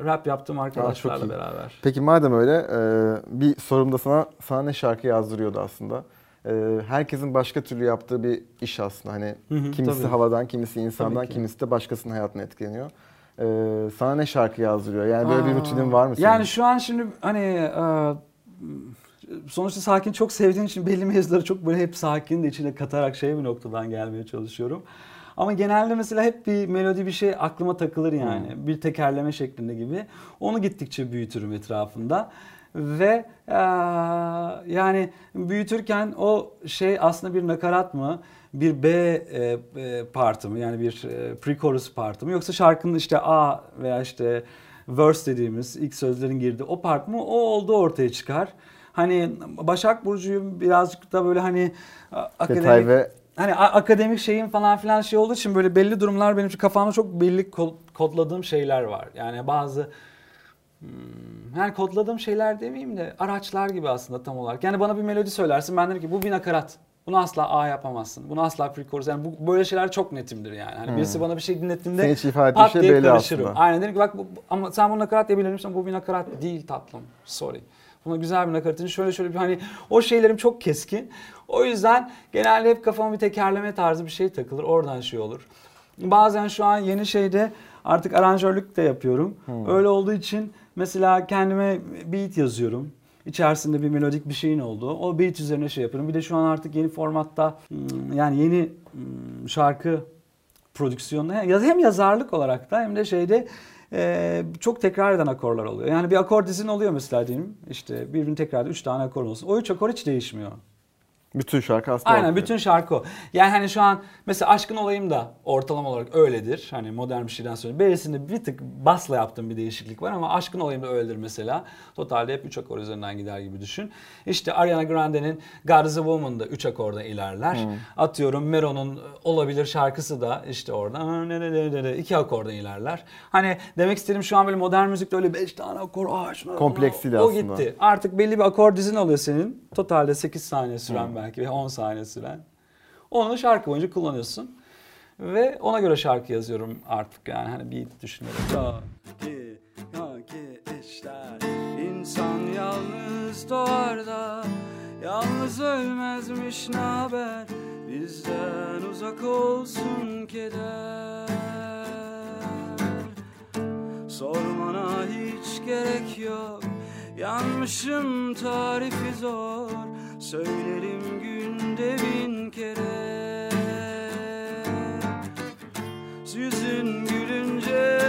rap yaptığım arkadaşlarla iyi. beraber. Peki madem öyle e, bir sorumda sana sana ne şarkı yazdırıyordu aslında? E, herkesin başka türlü yaptığı bir iş aslında. Hani Hı hı, kimisi tabii. havadan, kimisi insandan, kimisi de başkasının hayatına etkileniyor. E, sana ne şarkı yazdırıyor? Yani böyle bir Aa, rutinin var mı senin? Yani şu an şimdi hani e, sonuçta sakin çok sevdiğim için belli mevzuları çok böyle hep sakin de içine katarak şey bir noktadan gelmeye çalışıyorum. Ama genelde mesela hep bir melodi bir şey aklıma takılır yani. Bir tekerleme şeklinde gibi. Onu gittikçe büyütürüm etrafında. Ve e, yani büyütürken o şey aslında bir nakarat mı? Bir B e, e, partı mı? Yani bir e, pre-chorus partı mı? Yoksa şarkının işte A veya işte verse dediğimiz ilk sözlerin girdiği o part mı? O olduğu ortaya çıkar. Hani Başak Burcu'yum birazcık da böyle hani akademik Detay ve hani akademik şeyin falan filan şey olduğu için böyle belli durumlar benim için kafamda çok belli kod- kodladığım şeyler var. Yani bazı hmm, yani kodladığım şeyler demeyeyim de araçlar gibi aslında tam olarak. Yani bana bir melodi söylersin ben derim ki bu bir nakarat. Bunu asla A yapamazsın. Bunu asla pre-chorus. Yani bu, böyle şeyler çok netimdir yani. Hani birisi bana bir şey dinlettiğinde pat şey diye karışırım. aslında. Aynen dedim ki bak bu, ama sen bunu nakarat diye bilirsin bu bir nakarat değil tatlım. Sorry. Buna güzel bir nakaratın şöyle şöyle bir hani o şeylerim çok keskin. O yüzden genelde hep kafama bir tekerleme tarzı bir şey takılır. Oradan şey olur. Bazen şu an yeni şeyde artık aranjörlük de yapıyorum. Öyle olduğu için mesela kendime beat yazıyorum. İçerisinde bir melodik bir şeyin olduğu. O beat üzerine şey yapıyorum. Bir de şu an artık yeni formatta hmm, yani yeni hmm, şarkı prodüksiyonda hem hem yazarlık olarak da hem de şeyde e, çok tekrar eden akorlar oluyor. Yani bir akor dizin oluyor mesela diyelim. İşte birbirini tekrar 3 tane akor olsun. O 3 akor hiç değişmiyor. Bütün şarkı aslında. Aynen bütün şarkı o. Yani hani şu an mesela Aşkın Olayım da ortalama olarak öyledir. Hani modern bir şeyden sonra. B'sinde bir tık basla yaptığım bir değişiklik var ama Aşkın Olayım da öyledir mesela. Totalde hep 3 akor üzerinden gider gibi düşün. İşte Ariana Grande'nin God is a Woman da 3 akorda ilerler. Atıyorum Mero'nun Olabilir şarkısı da işte orada 2 akorda ilerler. Hani demek istedim şu an böyle modern müzikte öyle 5 tane akor aa şuna, Kompleksiyle o aslında. gitti. Artık belli bir akor dizin oluyor senin. Totalde 8 saniye süren belki ve 10 saniye süren. Onu şarkı boyunca kullanıyorsun. Ve ona göre şarkı yazıyorum artık yani hani beat düşünerek. Ki, ki işler insan yalnız doğar da yalnız ölmezmiş ne haber bizden uzak olsun keder. Sormana hiç gerek yok Yanmışım tarifi zor Söylerim günde bin kere. Yüzün gülünce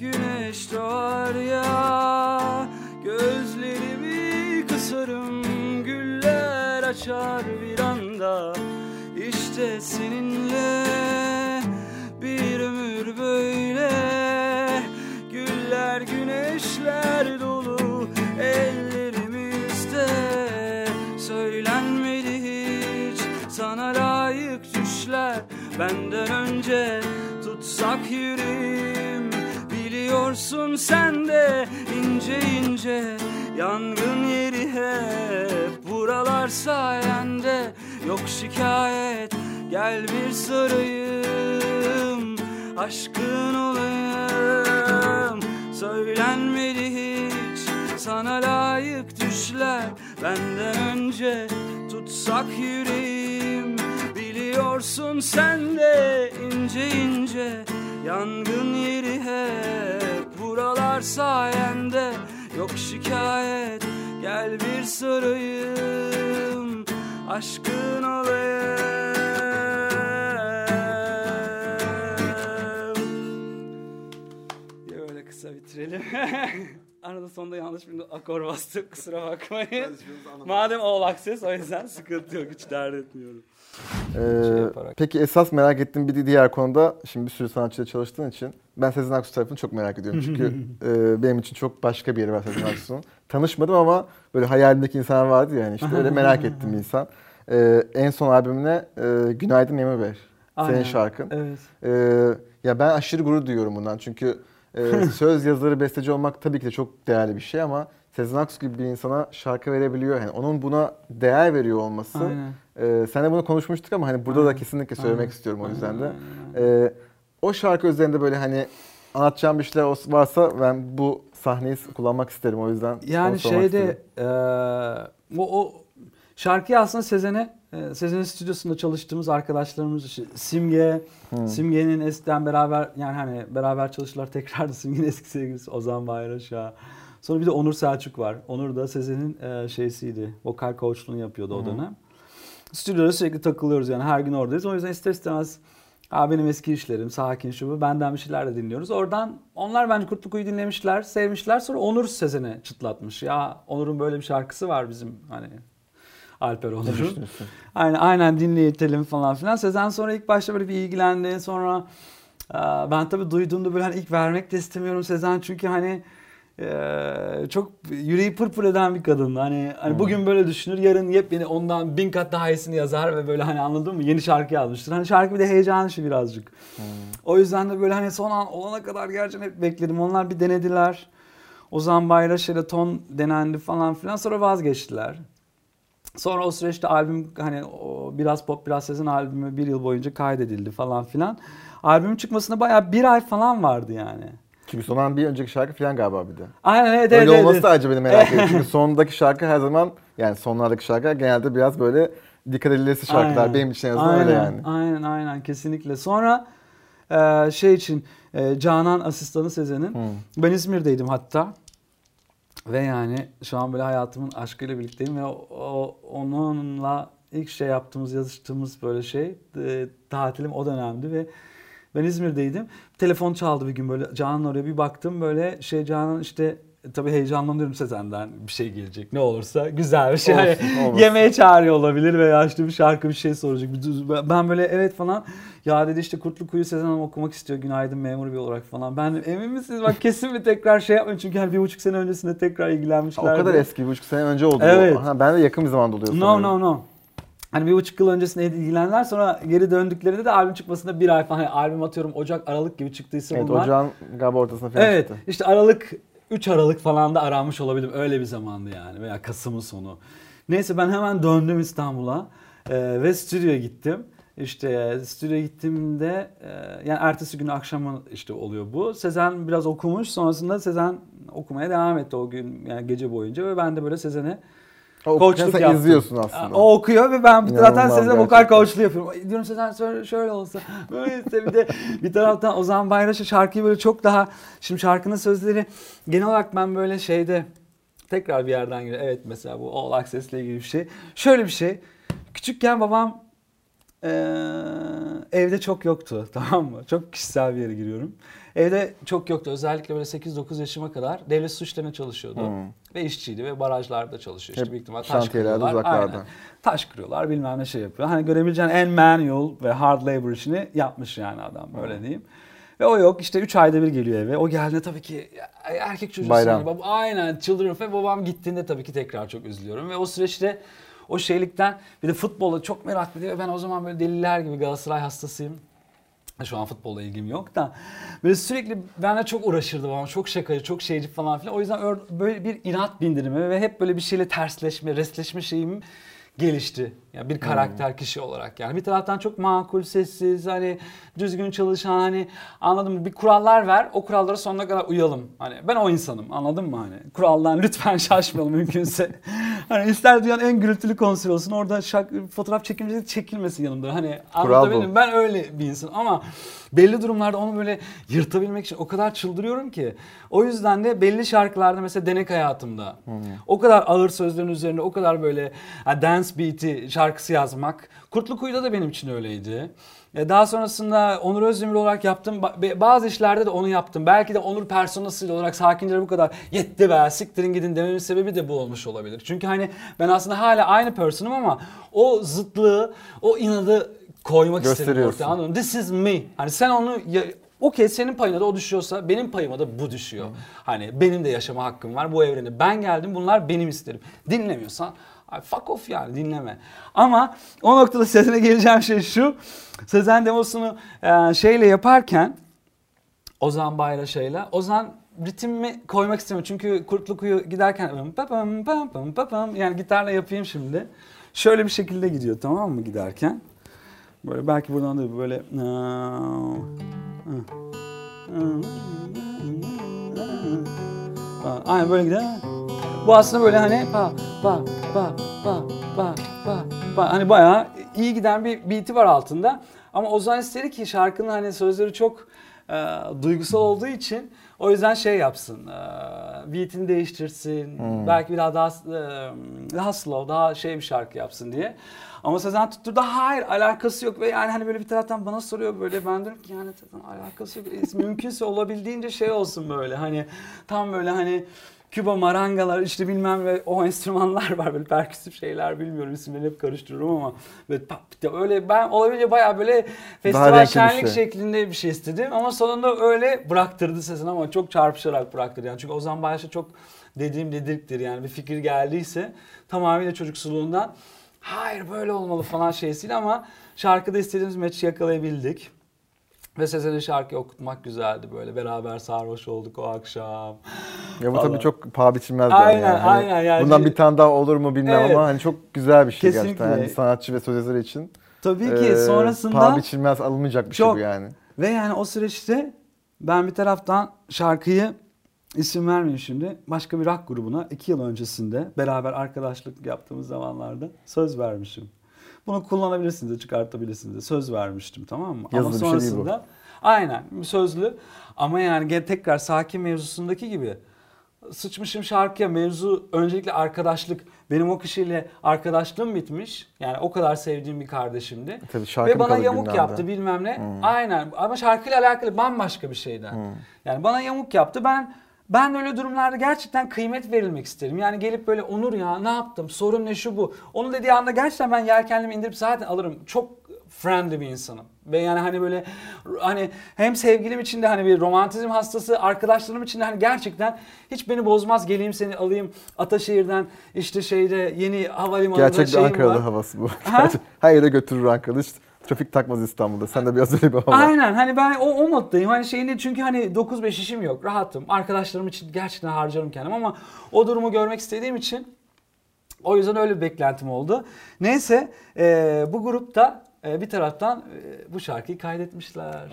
Güneş doğar ya. Gözlerimi kısarım Güller açar bir anda. İşte seninle Benden önce tutsak yüreğim Biliyorsun sen de ince ince Yangın yeri hep buralar sayende. Yok şikayet gel bir sarayım Aşkın olayım. Söylenmedi hiç sana layık düşler. Benden önce tutsak yüreğim Biliyorsun sen de ince ince Yangın yeri hep buralar sayende Yok şikayet gel bir sarayım Aşkın olayım Ya öyle kısa bitirelim. Arada sonunda yanlış bir akor bastık kusura bakmayın. Madem all access o yüzden sıkıntı yok hiç dert etmiyorum. Ee, Şey yaparak. peki esas merak ettiğim bir diğer konuda şimdi bir sürü sanatçıyla çalıştığın için ben Sezen Aksu tarafını çok merak ediyorum. Çünkü e, benim için çok başka bir yeri var Sezen Aksu'nun. Tanışmadım ama böyle hayalimdeki insan vardı yani işte öyle merak ettiğim bir insan. Ee, en son albümüne e, Günaydın Emi Bey. Senin Aynen. şarkın. Evet. Ee, ya ben aşırı gurur duyuyorum bundan. Çünkü e, söz yazarı, besteci olmak tabii ki de çok değerli bir şey ama Sezen Aksu gibi bir insana şarkı verebiliyor. Yani onun buna değer veriyor olması. Aynen. Ee, seninle bunu konuşmuştuk ama hani burada da Aynen. kesinlikle söylemek Aynen. istiyorum o yüzden de. Aynen. Ee, o şarkı üzerinde böyle hani anlatacağım bir şeyler varsa ben bu sahneyi kullanmak isterim o yüzden. Yani şeyde eee, o, o şarkıyı aslında Sezen'e e, Sezen'in stüdyosunda çalıştığımız arkadaşlarımız işte Simge, Hmm. Simge'nin eskiden beraber yani hani beraber çalıştılar tekrar da Simge'nin eski sevgilisi Ozan Bayraş'a. Sonra bir de Onur Selçuk var. Onur da Sezen'in e, şeysiydi. Vokal coachluğunu yapıyordu o dönem. Stüdyoda sürekli takılıyoruz yani her gün oradayız. O yüzden ister istemez Aa, benim eski işlerim, sakin şu bu. Benden bir şeyler de dinliyoruz. Oradan onlar bence Kurtlukuyu dinlemişler, sevmişler. Sonra Onur Sezen'e çıtlatmış. Ya Onur'un böyle bir şarkısı var bizim hani Alper Onur'un. Aynen, aynen dinleyelim falan filan. Sezen sonra ilk başta böyle bir ilgilendi. Sonra ben tabii duyduğumda böyle hani ilk vermek de istemiyorum Sezen. Çünkü hani e, çok yüreği pırpır eden bir kadın. Hani, hani bugün böyle düşünür, yarın yepyeni ondan bin kat daha iyisini yazar ve böyle hani anladın mı? Yeni şarkı yazmıştır. Hani şarkı bir de heyecan işi birazcık. O yüzden de böyle hani son an olana kadar gerçekten hep bekledim. Onlar bir denediler. Ozan Bayraş ile ton denendi falan filan. Sonra vazgeçtiler. Sonra o süreçte albüm hani o biraz pop biraz Sezen albümü bir yıl boyunca kaydedildi falan filan. Albümün çıkmasına bayağı bir ay falan vardı yani. Çünkü sondan bir önceki şarkı falan galiba bir de. Aynen evet Öyle evet. olması evet. da acaba beni merak ediyorum. Çünkü sondaki şarkı her zaman yani sonlardaki şarkılar genelde biraz böyle dikkat edilesi şarkılar. Aynen. Benim için en azından öyle yani. Aynen aynen kesinlikle. Sonra e, şey için e, Canan asistanı Sezen'in. Hı. Ben İzmir'deydim hatta. Ve yani şu an böyle hayatımın aşkıyla birlikteyim ve o, o- onunla ilk şey yaptığımız, yazıştığımız böyle şey e, tatilim o dönemdi ve ben İzmir'deydim. Telefon çaldı bir gün böyle Canan oraya bir baktım böyle şey Canan işte e, tabii heyecanlanıyorum Sezen'den bir şey gelecek ne olursa güzel bir şey. Olsun, olmasın. yemeğe çağırıyor olabilir veya işte bir şarkı bir şey soracak. Bir Ben böyle evet falan ya dedi işte Kurtlu Kuyu Sezen Hanım okumak istiyor günaydın memur bir olarak falan. Ben emin misiniz bak kesin mi tekrar şey yapmayın çünkü hani bir buçuk sene öncesinde tekrar O ilgilenmişler. kadar eski bir buçuk sene önce oldu. Evet. Ha, ben de yakın bir zamanda oluyor No sanıyorum. no no. Hani bir buçuk yıl öncesinde ilgilenenler sonra geri döndüklerinde de albüm çıkmasında bir ay falan hani albüm atıyorum Ocak Aralık gibi çıktıysa Evet bunlar. ocağın galiba ortasına falan Evet çıktı. işte Aralık 3 Aralık falan da aranmış olabilirim. Öyle bir zamandı yani veya Kasım'ın sonu. Neyse ben hemen döndüm İstanbul'a Ee, ve stüdyoya gittim. İşte stüdyoya gittiğimde e, yani ertesi gün akşamı işte oluyor bu. Sezen biraz okumuş sonrasında Sezen okumaya devam etti o gün yani gece boyunca ve ben de böyle Sezen'e O Koçluk yaptım. izliyorsun aslında. o okuyor ve ben İnanılmaz taraftan Sezen gerçekten. coachluğu yapıyorum. Diyorum Sezen şöyle, şöyle olsa böyle bir de bir taraftan Ozan Bayraş'a şarkıyı böyle çok daha şimdi şarkının sözleri genel olarak ben böyle şeyde tekrar bir yerden geliyor. Evet mesela bu All Access'le ilgili bir şey. Şöyle bir şey. Küçükken babam eee, evde çok yoktu tamam mı? Çok kişisel bir yere giriyorum. Evde çok yoktu. Özellikle böyle 8-9 yaşıma kadar devlet su işlerine çalışıyordu. Hmm. Ve işçiydi ve barajlarda çalışıyor. İşte büyük ihtimal taş kırıyorlar. uzaklarda. Aynen. Taş kırıyorlar bilmem ne şey yapıyor. Hani görebileceğin en manual ve hard labor işini yapmış yani adam öyle diyeyim. Ve o yok işte 3 ayda bir geliyor eve. O geldiğinde tabii ki erkek çocuğu Bayram. Bab- Aynen çıldırıyorum ve babam gittiğinde tabii ki tekrar çok üzülüyorum. Ve o süreçte o şeylikten bir de futbola çok meraklıydı ve ben o zaman böyle deliler gibi Galatasaray hastasıyım. Şu an futbolla ilgim yok da böyle sürekli benimle çok uğraşırdı babam. Çok şakacı, çok şeyci falan filan. O yüzden böyle bir inat bindirimi ve hep böyle bir şeyle tersleşme, restleşme şeyim gelişti. Yani bir karakter kişi olarak yani. Bir taraftan çok makul, sessiz, hani düzgün çalışan hani anladın mı? Bir kurallar ver, o kurallara sonuna kadar uyalım. Hani ben o insanım anladın mı hani? Kuraldan lütfen şaşmayalım mümkünse. hani ister dünyanın en gürültülü konseri olsun orada şak, fotoğraf çekilmesi çekilmesin yanımda. Hani Kural bu. ben öyle bir insan ama belli durumlarda onu böyle yırtabilmek için o kadar çıldırıyorum ki. O yüzden de belli şarkılarda mesela Denek Hayatımda o kadar ağır sözlerin üzerine o kadar böyle ha, dance beat'i şarkısı yazmak. Kurtlu Kuyu'da da benim için öyleydi. E, Daha sonrasında Onur Özdemir olarak yaptım. Bazı işlerde de onu yaptım. Belki de Onur personasıyla olarak sakinlere bu kadar yetti be siktirin gidin dememin sebebi de bu olmuş olabilir. Çünkü hani ben aslında hala aynı personum ama o zıtlığı, o inadı koymak istedim ortaya anladın? This is me. Hani sen onu ya, okey senin payına da o düşüyorsa benim payıma da bu düşüyor. Hani benim de yaşama hakkım var bu evrene. Ben geldim bunlar benim isterim. Dinlemiyorsan ay fuck off yani dinleme. Ama o noktada Sezen'e geleceğim şey şu. Sezen demosunu e, şeyle yaparken Ozan Bayraşay'la Ozan ritmi koymak istemiyor. Çünkü Kurtlu Kuyu giderken yani gitarla yapayım şimdi. Şöyle bir şekilde gidiyor tamam mı giderken? Böyle belki buradan da böyle Aynen böyle gider. Bu aslında böyle hani pa pa pa pa pa pa pa hani bayağı iyi giden bir beat'i var altında. Ama Ozan istedi ki şarkının hani sözleri çok e, duygusal olduğu için o yüzden şey yapsın. E, beat'ini değiştirsin. Belki biraz daha e, daha slow, daha şey bir şarkı yapsın diye. Ama Sezen tutturdu hayır alakası yok. Ve yani hani böyle bir taraftan bana soruyor böyle. Ben diyorum ki yani alakası yok. Mümkünse olabildiğince şey olsun böyle. Hani tam böyle hani Küba marangalar işte bilmem ve o enstrümanlar var. Böyle perküsif şeyler bilmiyorum isimlerini hep karıştırıyorum ama böyle pap, öyle ben olabildiğince bayağı böyle festival şenlik şey. şeklinde bir şey istedim. Ama sonunda öyle bıraktırdı sesini ama çok çarpışarak bıraktırdı yani. Çünkü Ozan Bayşe çok dediğim dedirktir yani. Bir fikir geldiyse tamamıyla çocuksuluğundan hayır böyle olmalı falan şeysiyle ama şarkıda istediğimiz match'i yakalayabildik. Ve Sezen'e şarkı okutmak güzeldi böyle beraber sarhoş olduk o akşam. Ya bu tabii çok paha biçilmez Aynen, yani. Hani aynen yani. Bundan bir tane daha olur mu bilmem Evet. ama hani çok güzel bir şey gerçekten. Kesinlikle. Yani sanatçı ve söz yazarı için. Tabii ki Ee, sonrasında Paha biçilmez alınmayacak bir şey Çok. bu yani. ve yani o süreçte ben bir taraftan şarkıyı isim vermeyeyim şimdi başka bir rock grubuna iki yıl öncesinde beraber arkadaşlık yaptığımız zamanlarda söz vermişim. Bunu kullanabilirsiniz de çıkartabilirsiniz de söz vermiştim tamam mı? Yazılı bir şey değil bu. sonrasında aynen sözlü ama yani gene tekrar sakin mevzusundaki gibi sıçmışım şarkıya mevzu öncelikle arkadaşlık. Benim o kişiyle arkadaşlığım bitmiş. Yani o kadar sevdiğim bir kardeşimdi. Tabii şarkı Ve bana yamuk gündemde? yaptı bilmem ne. Aynen ama şarkıyla alakalı bambaşka bir şeyden. Yani bana yamuk yaptı. Ben ben öyle durumlarda gerçekten kıymet verilmek isterim. Yani gelip böyle Onur ya ne yaptım? Sorun ne şu bu? Onun dediği anda gerçekten ben yelkenlimi indirip zaten alırım. Çok friendly bir insanım. Ve yani hani böyle hani hem sevgilim için de hani bir romantizm hastası, arkadaşlarım için de hani gerçekten hiç beni bozmaz. Geleyim seni alayım Ataşehir'den işte şeyde yeni havalimanında Gerçek bir şeyim Ankaralı var. havası bu. Ha? Her yere götürür Ankaralı. Hiç trafik takmaz İstanbul'da. Sen de biraz öyle bir hava. Aynen hani ben o, o moddayım. Hani şeyini çünkü hani 9-5 işim yok. Rahatım. Arkadaşlarım için gerçekten harcarım kendim ama o durumu görmek istediğim için o yüzden öyle bir beklentim oldu. Neyse e, bu grupta e, bir taraftan e, bu şarkıyı kaydetmişler.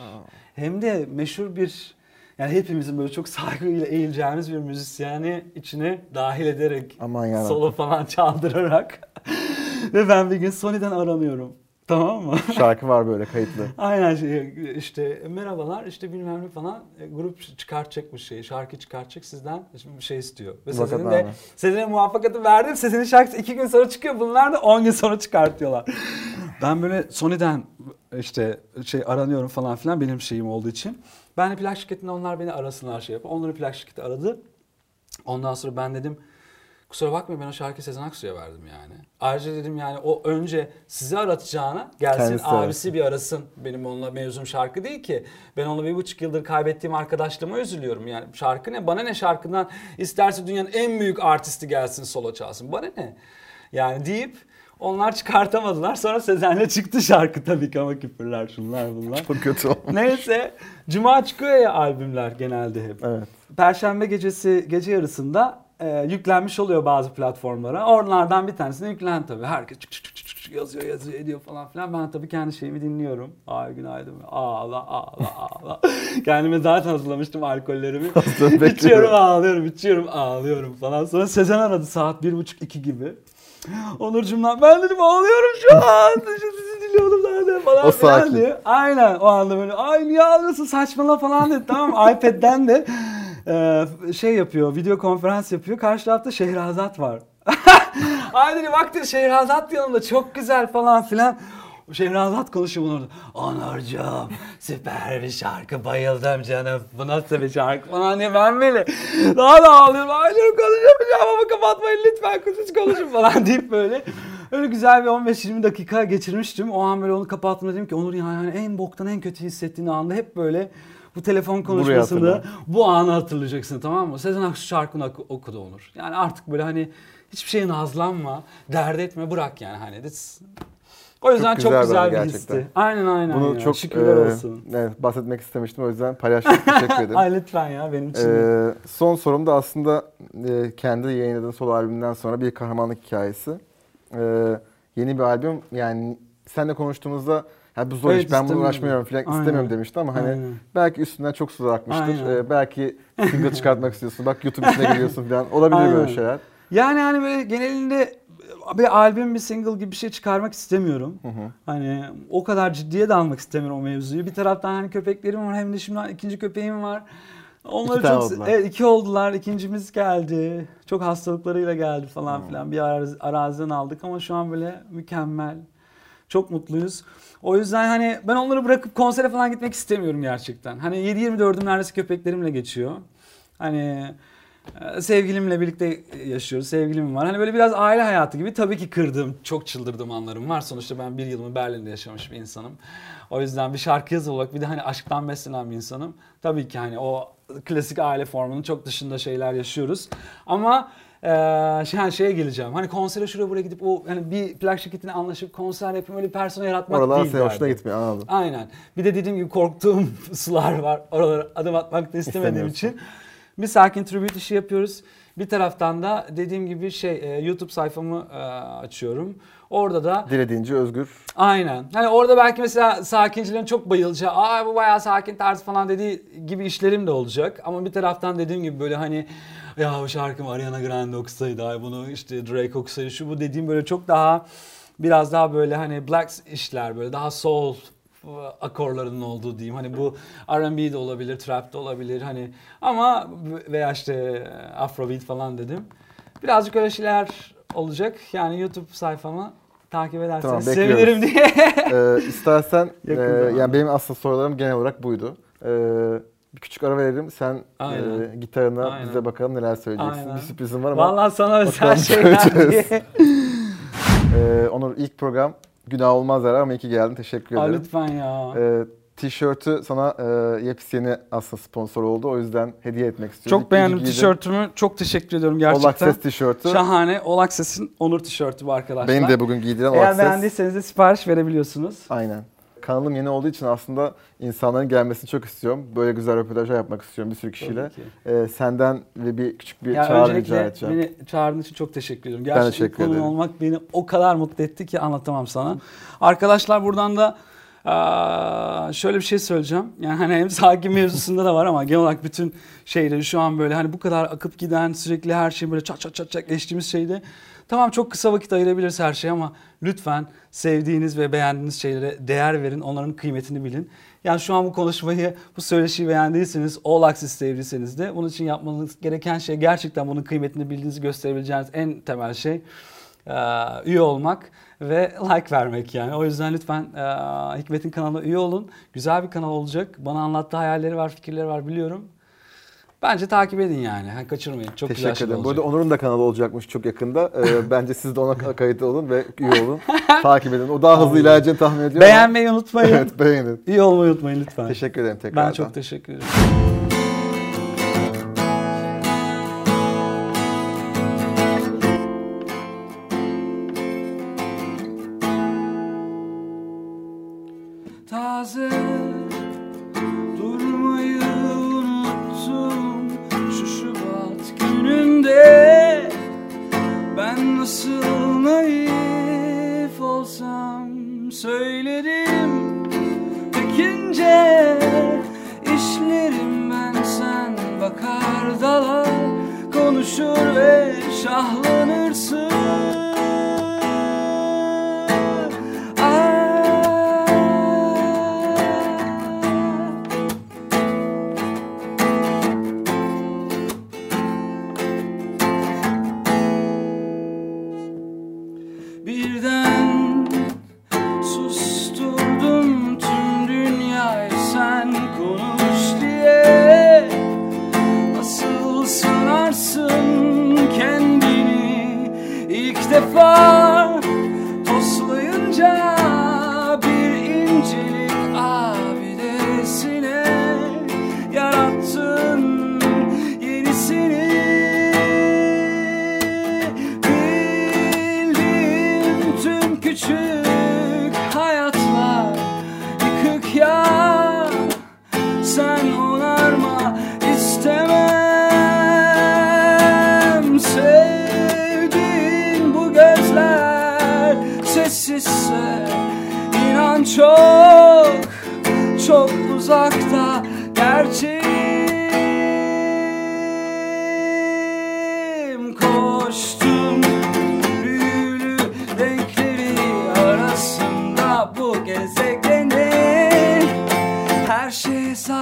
Hem de meşhur bir yani hepimizin böyle çok saygıyla eğileceğimiz bir müzisyeni içine dahil ederek Aman yarabbim. solo falan çaldırarak ve ben bir gün Sony'den aranıyorum. Tamam mı? Şarkı var böyle kayıtlı. Aynen şey işte merhabalar işte bilmem ne falan e, grup çıkartacakmış şeyi şarkı çıkartacak sizden şimdi bir şey istiyor. Ve Vakat Sezen'in de. Sezen'e muvaffakatı verdim. Sezen'in şarkısı iki gün sonra çıkıyor. Bunlar da 10 gün sonra çıkartıyorlar. ben böyle Sony'den işte şey aranıyorum falan filan benim şeyim olduğu için. Ben de plak şirketinde onlar beni arasınlar şey yapıyor. Onları plak şirketi aradı. Ondan sonra ben dedim kusura bakmayın ben o şarkıyı Sezen Aksu'ya verdim yani. Ayrıca dedim yani o önce sizi aratacağına gelsin Kendisi abisi arasın. bir arasın. Benim onunla mevzum şarkı değil ki. Ben onunla bir buçuk yıldır kaybettiğim arkadaşlığıma üzülüyorum. Yani şarkı ne? Bana ne şarkından? İsterse dünyanın en büyük artisti gelsin solo çalsın. Bana ne? Yani deyip onlar çıkartamadılar. Sonra Sezen'le çıktı şarkı tabii ki ama küfürler şunlar bunlar. Çok kötü olmuş. Neyse Cuma çıkıyor ya albümler genelde hep. Evet. Perşembe gecesi gece yarısında e, yüklenmiş oluyor bazı platformlara. Onlardan bir tanesine yüklen tabii. Herkes çık çık çık çık yazıyor yazıyor ediyor falan filan. Ben tabii kendi şeyimi dinliyorum. Ay günaydın. Ağla ağla ağla. Kendime zaten hazırlamıştım alkollerimi. İçiyorum ağlıyorum içiyorum ağlıyorum falan. Sonra Sezen aradı saat bir buçuk iki gibi. Onurcuğum lan ben dedim ağlıyorum şu an. Sizi dinliyordum zaten falan O sakin. diye. Aynen o anda böyle ay niye ağlıyorsun saçmala falan dedi tamam iPad'den de e, şey yapıyor video konferans yapıyor. Karşı tarafta Şehrazat var. ay dedi bak dedi Şehrazat yanımda çok güzel falan filan. Şehrazat konuşuyor bunu orada. Onurcuğum süper bir şarkı bayıldım canım. Bu nasıl bir şarkı falan diye ben böyle daha da ağlıyorum. Ağlıyorum konuşamayacağım ama kapatmayın lütfen siz konuşun falan deyip böyle. Öyle güzel bir 15-20 dakika geçirmiştim. O an böyle onu kapattım dedim ki Onur ya yani en boktan en kötü hissettiğin anda hep böyle bu telefon konuşmasında hatırla. bu anı hatırlayacaksın tamam mı? Sezen Aksu şarkını oku- okudu Onur. Yani artık böyle hani hiçbir şeye nazlanma, dert etme bırak yani hani. That's- O yüzden çok güzel güzel, bir histi. Aynen aynen. Bunu ya. çok Şükürler e, olsun. evet, bahsetmek istemiştim o yüzden paylaştım. Teşekkür ederim. Ay lütfen ya benim için. Ee, son sorum da aslında e, kendi yayınladığın solo albümünden sonra bir kahramanlık hikayesi. Ee, yeni bir albüm yani seninle konuştuğumuzda Ha bu zor Evet, iş ben bunu uğraşmıyorum falan Aynen. istemiyorum demişti ama hani Aynen. belki üstünden çok su akmıştır. Ee, belki single çıkartmak istiyorsun. Bak YouTube içine giriyorsun falan. Olabilir Aynen. böyle şeyler. Yani hani böyle genelinde bir albüm, bir single gibi bir şey çıkarmak istemiyorum. Hani o kadar ciddiye de almak istemiyorum o mevzuyu. Bir taraftan hani köpeklerim var hem de şimdi ikinci köpeğim var. Onları İki çok oldular. evet iki oldular. İkincimiz geldi. Çok hastalıklarıyla geldi falan filan. Bir arazi, araziden aldık ama şu an böyle mükemmel. Çok mutluyuz. O yüzden hani ben onları bırakıp konsere falan gitmek istemiyorum gerçekten. Hani 7-24'üm neredeyse köpeklerimle geçiyor. Hani e, sevgilimle birlikte yaşıyoruz. Sevgilim var. Hani böyle biraz aile hayatı gibi. Tabii ki kırdığım, çok çıldırdığım anlarım var. Sonuçta ben bir yılımı Berlin'de yaşamış bir insanım. O yüzden bir şarkı yazı olarak bir de hani aşktan beslenen bir insanım. Tabii ki hani o klasik aile formunun çok dışında şeyler yaşıyoruz. Ama ee, şey, şeye geleceğim. Hani konsere şuraya buraya gidip o hani bir plak şirketine anlaşıp konser yapayım öyle bir persona yaratmak Oralar değil senin hoşuna gitmiyor anladım. Aynen. Bir de dediğim gibi korktuğum sular var. Oralara adım atmak da istemediğim için. Bir sakin tribute işi yapıyoruz. Bir taraftan da dediğim gibi şey e, YouTube sayfamı e, açıyorum. Orada da Dilediğince özgür. aynen. Hani orada belki mesela sakincilerin çok bayılacağı, aa bu bayağı sakin tarzı falan dediği gibi işlerim de olacak. Ama bir taraftan dediğim gibi böyle hani ya bu şarkım Ariana Grande okusaydı, ay bunu işte Drake okusaydı, şu bu dediğim böyle çok daha biraz daha böyle hani black işler böyle daha soul akorlarının olduğu diyeyim. Hani bu R&B de olabilir, trap de olabilir hani ama veya işte Afrobeat falan dedim. Birazcık öyle şeyler olacak. Yani YouTube sayfamı takip ederseniz Tamam, sevinirim diye. Ee, istersen e, yani benim aslında sorularım genel olarak buydu. Ee, bir küçük ara verelim. Sen Aynen. e, gitarına Aynen. bize bakalım neler söyleyeceksin. Aynen. Bir sürprizim var ama Vallahi sana özel şeyler diye. e, Onur ilk program günah olmaz ama iyi ki geldin. Teşekkür Aa, ederim. lütfen ya. Ee, tişörtü sana e, yepyeni aslında sponsor oldu. O yüzden hediye etmek istiyorum. çok beğendim İyi giydin. tişörtümü. Çok teşekkür ediyorum gerçekten. Access tişörtü. Şahane. All Access'in Onur tişörtü bu arkadaşlar. Benim de bugün giydiren All Eğer beğendiyseniz de sipariş verebiliyorsunuz. Aynen. Kanalım yeni olduğu için aslında insanların gelmesini çok istiyorum. Böyle güzel röportajlar yapmak istiyorum bir sürü kişiyle. Ee, senden ve bir küçük bir Ya çağrı rica edeceğim. beni çağırdığın için çok teşekkür ediyorum. Ben Gerçekten teşekkür konum ederim. olmak beni o kadar mutlu etti ki anlatamam sana. Arkadaşlar buradan da şöyle bir şey söyleyeceğim. Yani hani hem sakin mevzusunda da var ama genel olarak bütün şeyleri şu an böyle hani bu kadar akıp giden sürekli her şey böyle çat çat çat çat geçtiğimiz şeyde Tamam çok kısa vakit ayırabiliriz her şeye ama lütfen sevdiğiniz ve beğendiğiniz şeylere değer verin. Onların kıymetini bilin. Yani şu an bu konuşmayı, bu söyleşiyi beğendiyseniz, All Access sevdiyseniz de bunun için yapmanız gereken şey gerçekten bunun kıymetini bildiğinizi gösterebileceğiniz en temel şey üye olmak ve like vermek yani. O yüzden lütfen eee, Hikmet'in kanalına üye olun. Güzel bir kanal olacak. Bana anlattığı hayalleri var, fikirleri var biliyorum. Bence takip edin yani. Ha, kaçırmayın. Çok güzel Teşekkür şeyler ederim. Bu arada Onur'un da kanalı olacakmış çok yakında. Ee, bence siz de ona kayıt olun ve üye olun. Takip edin. O daha hızlı ilerleyeceğini tahmin ediyorum. ama- Beğenmeyi unutmayın. evet beğenin. İyi olmayı unutmayın lütfen. Teşekkür ederim tekrardan. Ben çok teşekkür ederim. Ve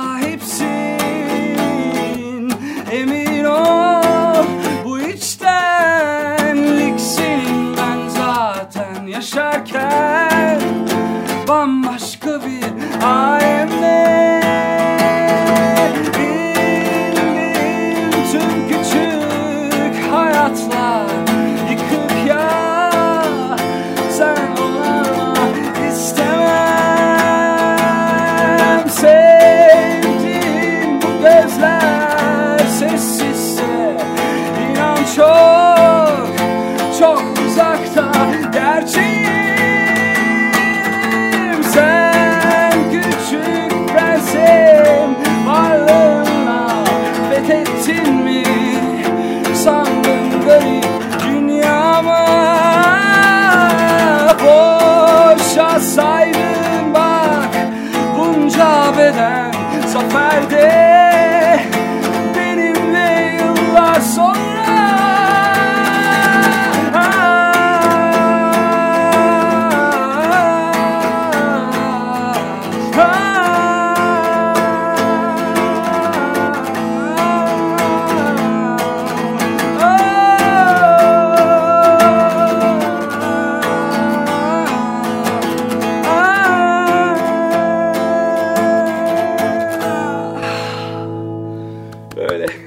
sahipsin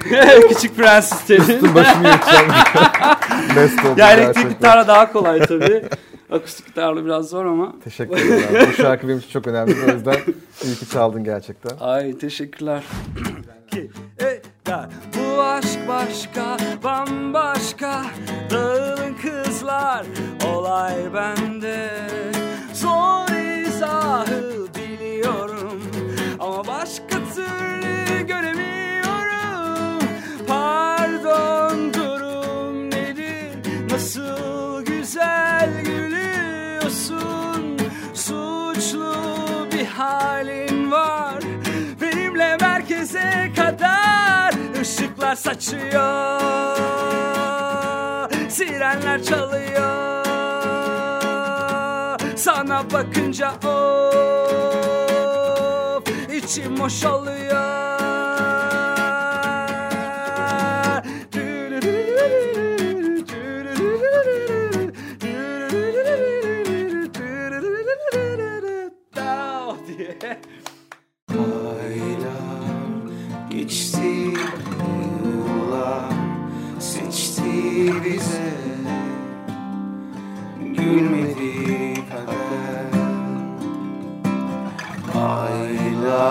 Küçük prenses dedi. Üstün başını yırtacağım. Best oldu Ya elektrik gitarla daha kolay tabii. Akustik gitarla biraz zor ama. Teşekkür ederim. Bu şarkı benim için çok önemli. O yüzden iyi ki çaldın gerçekten. Ay teşekkürler. Ki, e, da, bu aşk başka, bambaşka. Dağılın kızlar, olay bende. Zor Nasıl güzel gülüyorsun. Suçlu bir halin var. Benimle merkeze kadar ışıklar saçıyor. Sirenler çalıyor. Sana bakınca of içim boşalıyor. diye. bize Gülmedi kader Aylar